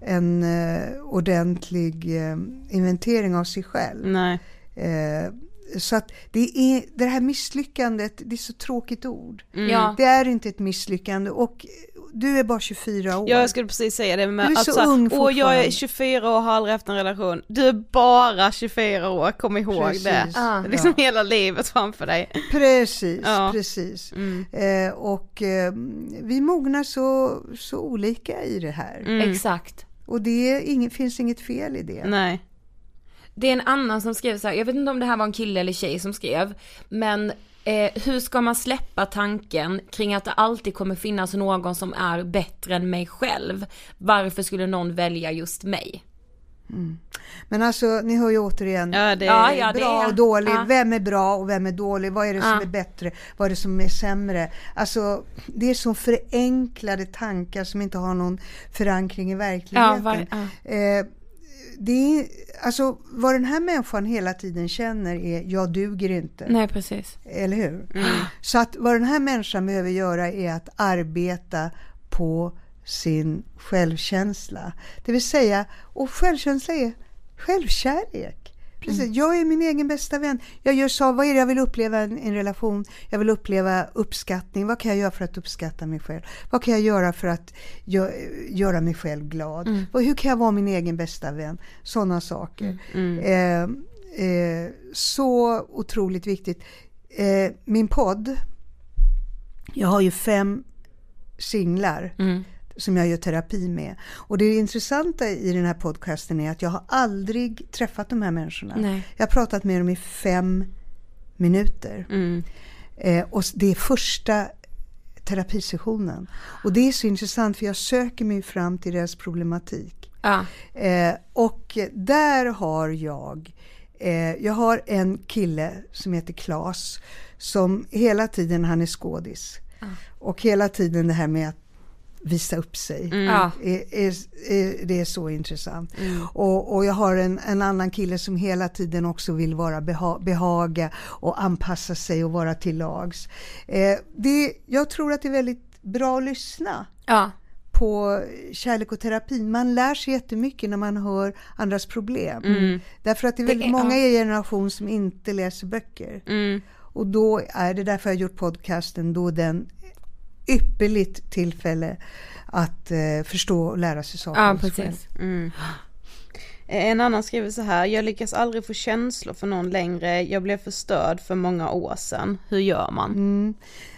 Speaker 5: en eh, ordentlig eh, inventering av sig själv.
Speaker 3: Nej.
Speaker 5: Eh, så att det, är, det här misslyckandet, det är så tråkigt ord.
Speaker 4: ja.
Speaker 5: Det är inte ett misslyckande och du är bara 24 år.
Speaker 3: Ja, jag skulle precis säga det, men
Speaker 5: Du är
Speaker 3: att
Speaker 5: så ung
Speaker 3: åh jag är
Speaker 5: fortfarande."
Speaker 3: 24 år och har aldrig haft en relation. Du är bara 24 år, kom ihåg
Speaker 5: Precis.
Speaker 3: det.
Speaker 4: Ja.
Speaker 3: Det är liksom hela livet framför dig.
Speaker 5: Precis,
Speaker 3: Ja.
Speaker 5: precis.
Speaker 3: Mm.
Speaker 5: Eh, och eh, vi mognar så, så olika i det här.
Speaker 3: Mm.
Speaker 4: Exakt.
Speaker 5: Och det ingen, finns inget fel i det.
Speaker 3: Nej.
Speaker 4: Det är en annan som skrev så här, jag vet inte om det här var en kille eller tjej som skrev, men eh, hur ska man släppa tanken kring att det alltid kommer finnas någon som är bättre än mig själv? Varför skulle någon välja just mig?
Speaker 5: Men alltså, ni hör ju återigen,
Speaker 3: Ja, det,
Speaker 4: Ja, ja. det
Speaker 5: bra
Speaker 4: är-
Speaker 5: och dålig,
Speaker 4: ja.
Speaker 5: vem är bra och vem är dålig, vad är det som är bättre, vad är det som är sämre? Alltså, det är så förenklade tankar som inte har någon förankring i verkligheten.
Speaker 4: Ja, var, ja.
Speaker 5: Eh, det är, alltså, vad den här människan hela tiden känner är, jag duger inte.
Speaker 4: Nej precis.
Speaker 5: Eller hur? Så att vad den här människan behöver göra är att arbeta på sin självkänsla. Det vill säga, och självkänsla är självkärlek. Precis. Jag är min egen bästa vän. Jag gör så, vad är det jag vill uppleva i en, en relation? Jag vill uppleva uppskattning. Vad kan jag göra för att uppskatta mig själv? Vad kan jag göra för att gö, göra mig själv glad? Vad, hur kan jag vara min egen bästa vän? Sådana saker. Eh, eh, så otroligt viktigt. Eh, min podd, jag har ju fem singlar som jag gör terapi med. Och det intressanta i den här podcasten är att jag har aldrig träffat de här människorna.
Speaker 4: Nej.
Speaker 5: Jag har pratat med dem i fem minuter.
Speaker 3: Mm.
Speaker 5: Eh, och det är första terapisessionen. Och det är så intressant för jag söker mig fram till deras problematik.
Speaker 4: Ja.
Speaker 5: Eh, och där har jag, eh, jag har en kille som heter Klas som hela tiden, han är skådis. Och hela tiden det här med att visa upp sig.
Speaker 4: Ja.
Speaker 5: Är, är, är, det är så intressant. Och, och jag har en, en annan kille som hela tiden också vill vara beha, behaga och anpassa sig och vara till lags. Eh, det, jag tror att det är väldigt bra att lyssna
Speaker 4: Ja.
Speaker 5: på kärlek och terapi. Man lär sig jättemycket när man hör andras problem. Därför att det är väldigt
Speaker 4: är-
Speaker 5: många i er generation som inte läser böcker.
Speaker 3: Mm.
Speaker 5: Och då är det därför jag har gjort podcasten, då den ypperligt tillfälle att eh, förstå och lära sig saker
Speaker 4: Ja precis.
Speaker 3: Mm. En annan skriver så här, jag lyckas aldrig få känslor för någon längre, jag blev förstörd för många år sedan, hur gör man?
Speaker 5: Mm.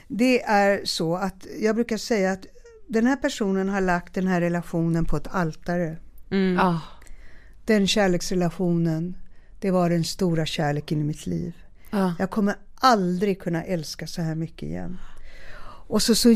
Speaker 5: Det är så att jag brukar säga att den här personen har lagt den här relationen på ett altare.
Speaker 3: Mm.
Speaker 4: Ja.
Speaker 5: Den kärleksrelationen, det var den stora kärleken i mitt liv.
Speaker 4: Ja.
Speaker 5: Jag kommer aldrig kunna älska så här mycket igen. Och så, så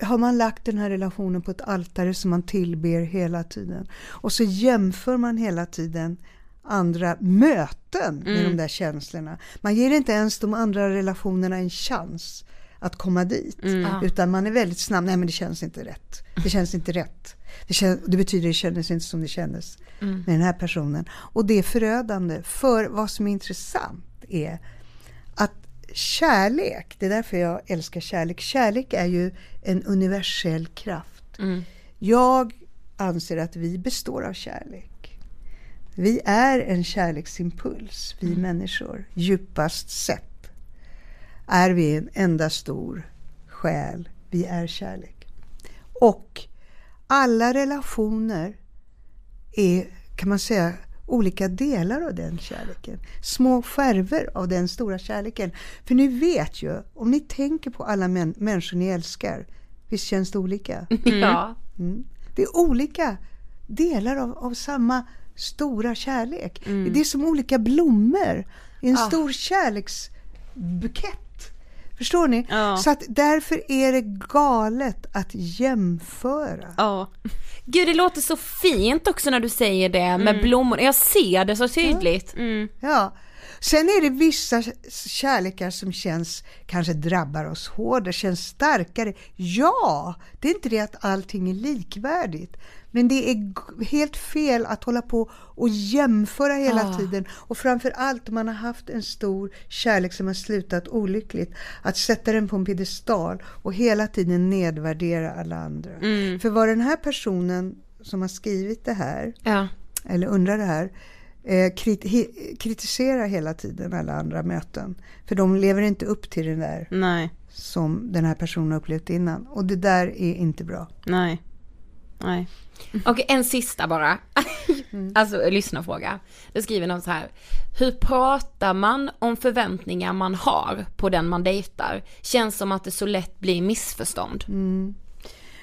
Speaker 5: har man lagt den här relationen på ett altare som man tillber hela tiden. Och så jämför man hela tiden andra möten med de där känslorna. Man ger inte ens de andra relationerna en chans att komma dit. Utan man är väldigt snabb, nej men det känns inte rätt. Det känns inte rätt. Det, kän, det betyder det kändes inte som det kändes med den här personen. Och det är förödande. För vad som är intressant är kärlek, det är därför jag älskar kärlek. Kärlek är ju en universell kraft. Jag anser att vi består av kärlek. Vi är en kärleksimpuls, vi människor, djupast sett. Är vi en enda stor själ, vi är kärlek. Och alla relationer är, kan man säga, olika delar av den kärleken. Små skärvor av den stora kärleken. För ni vet ju, om ni tänker på alla män, människor ni älskar, visst känns det olika?
Speaker 4: Ja.
Speaker 5: Mm. Det är olika delar av, av samma stora kärlek. Det är som olika blommor i en stor kärleksbukett. Förstår ni?
Speaker 3: Ja.
Speaker 5: Så att därför är det galet att jämföra.
Speaker 3: Ja.
Speaker 4: Gud det låter så fint också när du säger det
Speaker 5: Mm.
Speaker 4: med blommor, jag ser det så tydligt.
Speaker 5: Ja. Sen är det vissa kärlekar som känns, kanske drabbar oss hårdare, känns starkare. Ja, det är inte det att allting är likvärdigt. Men det är helt fel att hålla på och jämföra hela tiden. Och framför allt om man har haft en stor kärlek som har slutat olyckligt. Att sätta den på en piedestal och hela tiden nedvärdera alla andra. För vad den här personen som har skrivit det här
Speaker 4: Ja.
Speaker 5: eller undrar det här, eh, krit he, kritiserar hela tiden alla andra möten. För de lever inte upp till det där
Speaker 3: Nej,
Speaker 5: som den här personen har upplevt innan. Och det där är inte bra.
Speaker 3: nej, nej.
Speaker 4: Okej, en sista bara. Alltså lyssnarfråga. Det skriver någon så här. Hur pratar man om förväntningar man har på den man dejtar? Känns som att det så lätt blir missförstånd.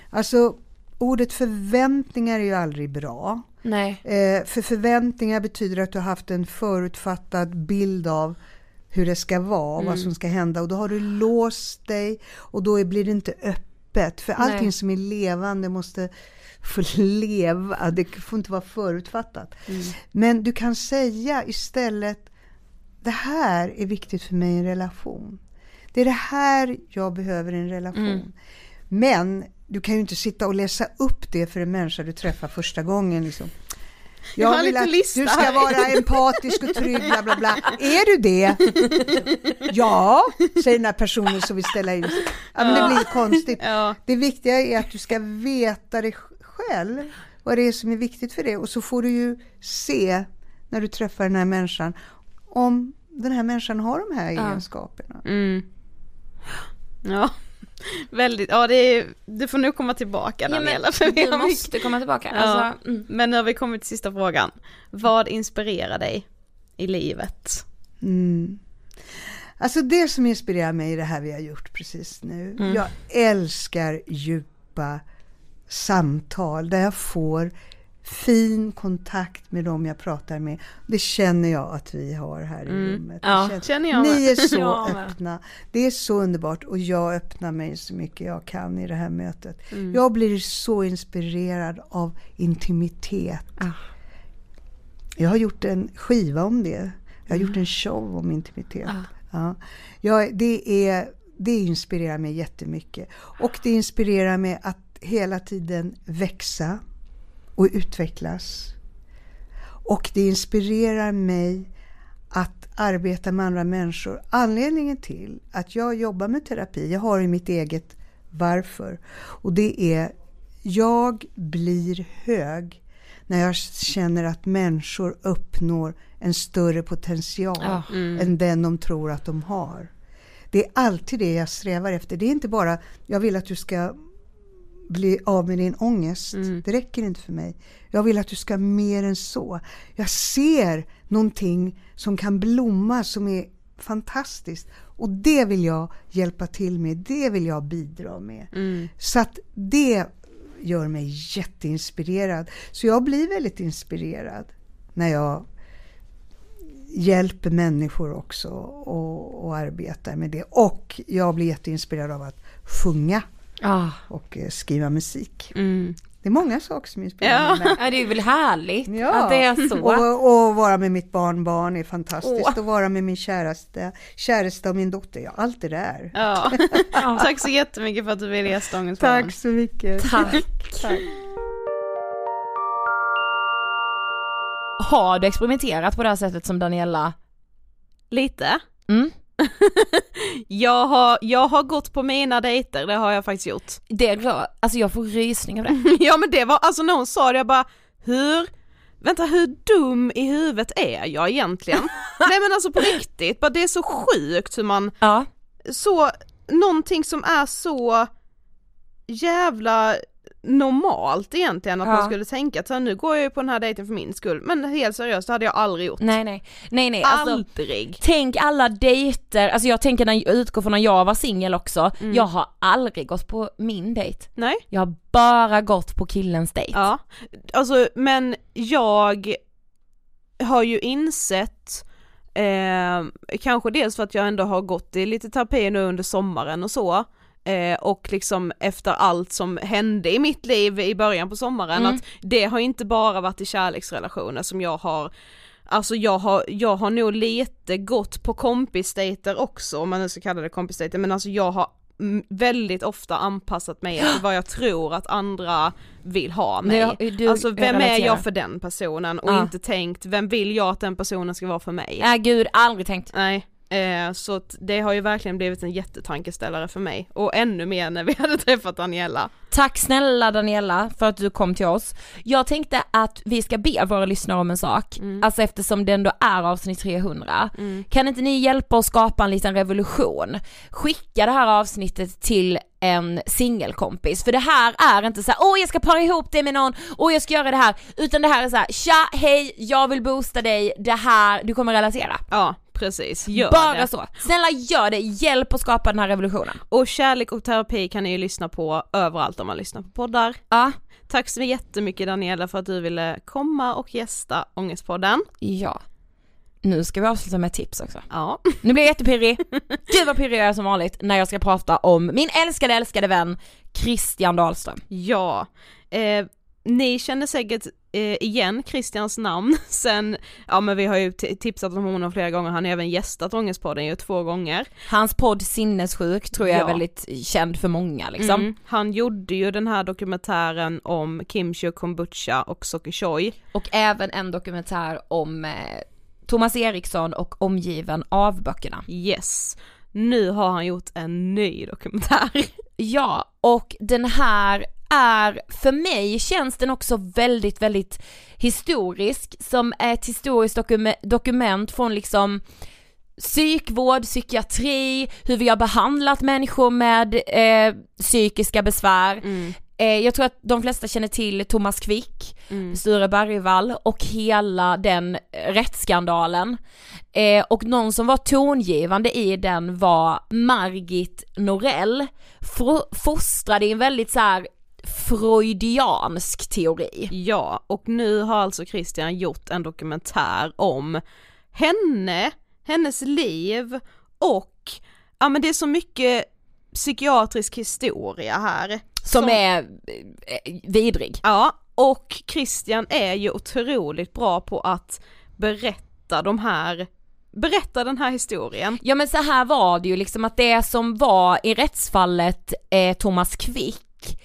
Speaker 5: Alltså ordet förväntningar är ju aldrig bra.
Speaker 4: Nej.
Speaker 5: Eh, för förväntningar betyder att du har haft en förutfattad bild av hur det ska vara, vad som ska hända och då har du låst dig och då blir det inte öppet. För allting
Speaker 4: Nej.
Speaker 5: som är levande måste få leva, det får inte vara förutfattat. Men du kan säga istället, det här är viktigt för mig i en relation. Det är det här jag behöver i en relation. Men du kan ju inte sitta och läsa upp det för en människa du träffar första gången. Liksom.
Speaker 3: Jag har en
Speaker 5: vill att
Speaker 3: lista
Speaker 5: du ska vara empatisk och trygg, bla bla bla. Är du det? Ja, säger den här personen som vill ställa in sig. Ja, men det blir konstigt.
Speaker 3: Ja.
Speaker 5: Det viktiga är att du ska veta det själv, vad det är som är viktigt för dig. Och så får du ju se när du träffar den här människan om den här människan har de här egenskaperna.
Speaker 3: Mm. Ja, väldigt, ja det är, du får nog komma tillbaka
Speaker 4: Ja, men
Speaker 3: Daniela. för vi
Speaker 4: du måste komma tillbaka.
Speaker 3: Ja.
Speaker 4: Alltså, mm.
Speaker 3: Men nu har vi kommit till sista frågan. Vad inspirerar dig i livet?
Speaker 5: Mm. Alltså det som inspirerar mig i det här vi har gjort precis nu. Jag älskar djupa samtal där jag får fin kontakt med dem jag pratar med. Det känner jag att vi har här i rummet.
Speaker 4: Ja,
Speaker 5: känns-
Speaker 3: känner jag
Speaker 5: Ni är så
Speaker 4: med.
Speaker 5: öppna. Det är så underbart och jag öppnar mig så mycket jag kan i det här mötet. Jag blir så inspirerad av intimitet. Jag har gjort en skiva om det. Jag har gjort en show om intimitet. Ja. Jag, det, är, det inspirerar mig jättemycket. Och det inspirerar mig att hela tiden växa och utvecklas. Och det inspirerar mig att arbeta med andra människor. Anledningen till att jag jobbar med terapi, jag har i mitt eget varför. Och det är, jag blir hög när jag känner att människor uppnår en större potential
Speaker 4: Ja.
Speaker 5: än den de tror att de har. Det är alltid det jag strävar efter. Det är inte bara, jag vill att du ska bli av med din ångest. Det räcker inte för mig. Jag vill att du ska mer än så. Jag ser någonting som kan blomma som är fantastiskt. Och det vill jag hjälpa till med. Det vill jag bidra med. Så att det gör mig jätteinspirerad. Så jag blir väldigt inspirerad när jag hjälper människor också och, och arbetar med det. Och jag blir jätteinspirerad av att sjunga
Speaker 4: Ah.
Speaker 5: och eh, skriva musik.
Speaker 3: Mm.
Speaker 5: Det är många saker som inspirerar mig.
Speaker 4: Ja, det är väl härligt
Speaker 5: Ja.
Speaker 4: att det är så.
Speaker 5: Och, och vara med mitt barnbarn är fantastiskt.
Speaker 4: Åh.
Speaker 5: Och vara med min käraste, käraste och min dotter. Ja, allt det där.
Speaker 3: Ja. Tack så jättemycket för att du ville gästa Ångestpodden.
Speaker 5: Tack så mycket.
Speaker 4: Tack.
Speaker 5: Tack.
Speaker 4: Har du experimenterat på det här sättet som Daniela?
Speaker 3: Lite.
Speaker 4: Mm.
Speaker 3: Jag har, jag har gått på mina dejter, det har jag faktiskt gjort.
Speaker 4: Det är klart, alltså jag får rysning av det.
Speaker 3: Ja men det var, alltså när hon sa det jag bara, hur, vänta hur dum i huvudet är jag egentligen? Nej men alltså på riktigt, bara det är så sjukt hur man,
Speaker 4: Ja.
Speaker 3: så, någonting som är så jävla normalt egentligen att
Speaker 4: Ja.
Speaker 3: man skulle tänka att så här, nu går jag ju på den här dejten för min skull, men helt seriöst det hade jag aldrig gjort.
Speaker 4: Nej nej, nej nej alltså.
Speaker 3: aldrig.
Speaker 4: Tänk alla dejter, alltså jag tänker när jag utgår från när jag var singel också, jag har aldrig gått på min dejt.
Speaker 3: Nej.
Speaker 4: Jag har bara gått på killens dejt.
Speaker 3: Ja, alltså men jag har ju insett eh, kanske dels för att jag ändå har gått i lite terapi nu under sommaren och så eh, och liksom efter allt som hände i mitt liv i början på sommaren
Speaker 4: Mm.
Speaker 3: att det har inte bara varit i kärleksrelationer som jag har Alltså jag har, jag har nog lite gått på kompisdejter också om man nu ska kalla det kompisdejter men alltså jag har väldigt ofta anpassat mig efter vad jag tror att andra vill ha mig.
Speaker 4: Ja, du
Speaker 3: alltså vem är jag för den personen och
Speaker 4: Ja.
Speaker 3: inte tänkt vem vill jag att den personen ska vara för mig?
Speaker 4: Nej gud, aldrig tänkt.
Speaker 3: Nej. Eh, så det har ju verkligen blivit en jättetankeställare för mig och ännu mer när vi hade träffat Daniela.
Speaker 4: Tack snälla Daniela för att du kom till oss. Jag tänkte att vi ska be våra lyssnare om en sak,
Speaker 3: Mm.
Speaker 4: alltså eftersom det ändå är avsnitt 300. Kan inte ni hjälpa oss skapa en liten revolution? Skicka det här avsnittet till en singelkompis, för det här är inte så här: åh jag ska para ihop det med någon, åh jag ska göra det här, utan det här är så här: tja, hej, jag vill boosta dig, det här, du kommer relatera.
Speaker 3: Ja, precis. Gör
Speaker 4: Bara
Speaker 3: det.
Speaker 4: så. Snälla gör det, hjälp att skapa den här revolutionen.
Speaker 3: Och kärlek och terapi kan ni ju lyssna på överallt om man lyssnar på poddar.
Speaker 4: Ja,
Speaker 3: Tack så jättemycket Daniela för att du ville komma och gästa Ångestpodden.
Speaker 4: ja. Nu ska vi avsluta med tips också.
Speaker 3: Ja.
Speaker 4: Nu blir jag jättepirrig. Gud vad pirrig jag är som vanligt när jag ska prata om min älskade älskade vän Christian Dahlström.
Speaker 3: Ja. Eh, ni känner säkert eh, igen Christians namn sen, ja men vi har ju tipsat om honom flera gånger, han har även gästat Ångestpodden ju två gånger.
Speaker 4: Hans podd Sinnessjuk tror jag
Speaker 3: Ja.
Speaker 4: är väldigt känd för många liksom.
Speaker 3: Mm. Han gjorde ju den här dokumentären om kimchi, kombucha och socker choi.
Speaker 4: Och även en dokumentär om eh, Thomas Eriksson och omgiven av böckerna.
Speaker 3: Yes. Nu har han gjort en ny dokumentär.
Speaker 4: Ja, och den här är, för mig känns den också väldigt, väldigt historisk, som ett historiskt dokume- dokument från liksom psykvård, psykiatri, hur vi har behandlat människor med eh, psykiska besvär. Eh, jag tror att de flesta känner till Thomas Quick, Sture Bergvall och hela den rättsskandalen. Eh, och någon som var tongivande i den var Margit Norell, fostrad i en väldigt så här freudiansk teori.
Speaker 3: Ja, och nu har alltså Christian gjort en dokumentär om henne, hennes liv och, ja men det är så mycket psykiatrisk historia här.
Speaker 4: Som är eh, vidrig.
Speaker 3: Ja, och Christian är ju otroligt bra på att berätta de här, berätta den här historien.
Speaker 4: Ja men så här var det ju liksom att det som var i rättsfallet eh, Thomas Quick,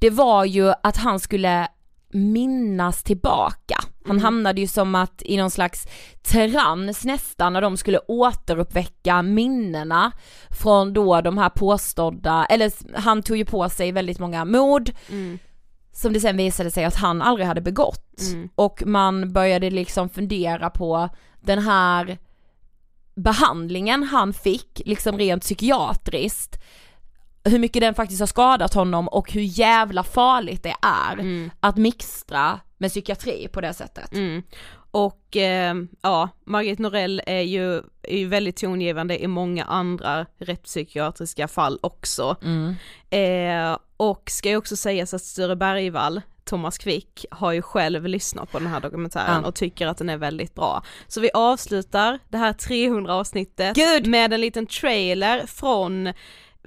Speaker 4: det var ju att han skulle minnas tillbaka. Han hamnade ju som att i någon slags trans nästan när de skulle återuppväcka minnena från då de här påstådda, eller han tog ju på sig väldigt många mord som det sen visade sig att han aldrig hade begått. Och man började liksom fundera på den här behandlingen han fick, liksom rent psykiatriskt, hur mycket den faktiskt har skadat honom och hur jävla farligt det är att mixtra med psykiatri på det sättet.
Speaker 3: Mm. Och eh, ja, Margit Norell är ju, är ju väldigt tongivande i många andra rättspsykiatriska fall också. Eh, och ska ju också sägas att Sture Bergvall, Thomas Quick, har ju själv lyssnat på den här dokumentären
Speaker 4: Ja.
Speaker 3: och tycker att den är väldigt bra. Så vi avslutar det här 300 avsnittet
Speaker 4: Gud!
Speaker 3: med en liten trailer från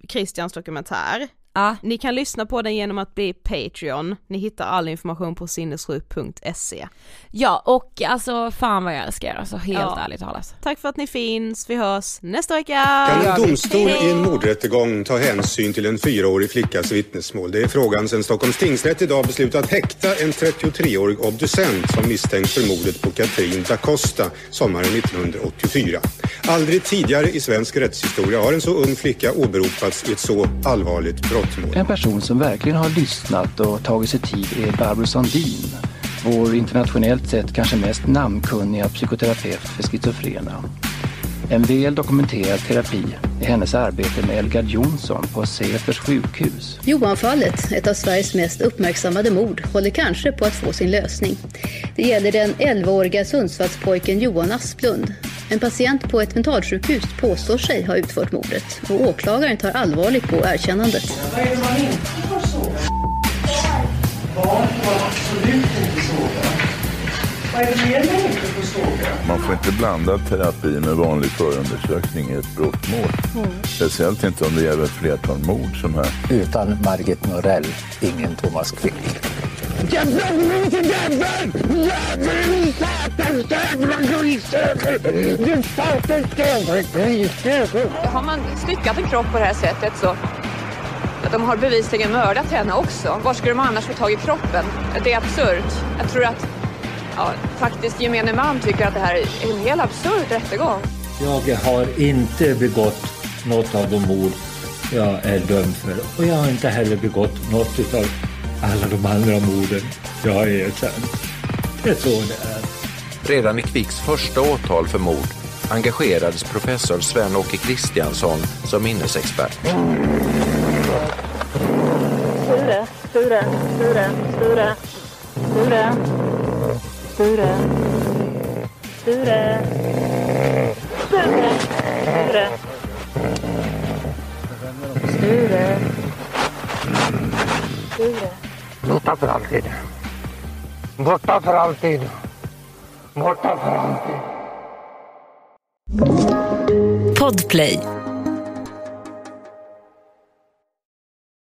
Speaker 3: Christians dokumentär.
Speaker 4: Ja.
Speaker 3: Ni kan lyssna på den genom att bli Patreon, ni hittar all information på sinnessjuk.se.
Speaker 4: Ja och alltså fan vad jag älskar er, alltså helt
Speaker 3: Ja.
Speaker 4: ärligt talat.
Speaker 3: Tack för att ni finns, vi hörs nästa vecka!
Speaker 7: Kan en domstol i en mordrättegång ta hänsyn till en fyraårig flickas vittnesmål? Det är frågan sedan Stockholms tingsrätt idag beslutat häkta en 33-årig obducent som misstänks för mordet på Katrin da Costa sommaren 1984. Aldrig tidigare i svensk rättshistoria har en så ung flicka åberopats i ett så allvarligt brottmål.
Speaker 8: En person som verkligen har lyssnat och tagit sig tid är Barbro Sandin. Vår internationellt sett kanske mest namnkunniga psykoterapeut för schizofrena. En väl dokumenterad terapi är hennes arbete med Elgard Jonsson på Säters sjukhus.
Speaker 9: Johanfallet, ett av Sveriges mest uppmärksammade mord, håller kanske på att få sin lösning. Det gäller den 11-åriga Sundsvallspojken Johan Asplund. En patient på ett mentalsjukhus påstår sig ha utfört mordet och åklagaren tar allvarligt på erkännandet.
Speaker 10: Man får inte blanda terapi med vanlig förundersökning i ett brottmål. Speciellt inte om det gäller ett flertal mord som här.
Speaker 8: Utan Margit Norell, ingen Thomas Quick.
Speaker 11: Har man styckat en kropp på det här sättet så de har bevisligen mördat henne också. Var skulle de annars få tag i kroppen? Det är absurt. Jag tror att ja, faktiskt gemene man tycker att det här är en helt absurd rättegång.
Speaker 12: Jag har inte begått något av de mord jag är dömd för. Och jag har inte heller begått något av alla de andra morden jag har erkänt. Det är så det är.
Speaker 13: Redan i Kvicks första åtal för mord engagerades professor Sven-Åke Kristiansson som minnesexpert.
Speaker 14: Sture, Sture, Sture, Sture, Sture, Sture, Sture, Sture, Sture, Sture, Sture.
Speaker 15: Borta för alltid. Borta för alltid. Borta för alltid.
Speaker 16: Podplay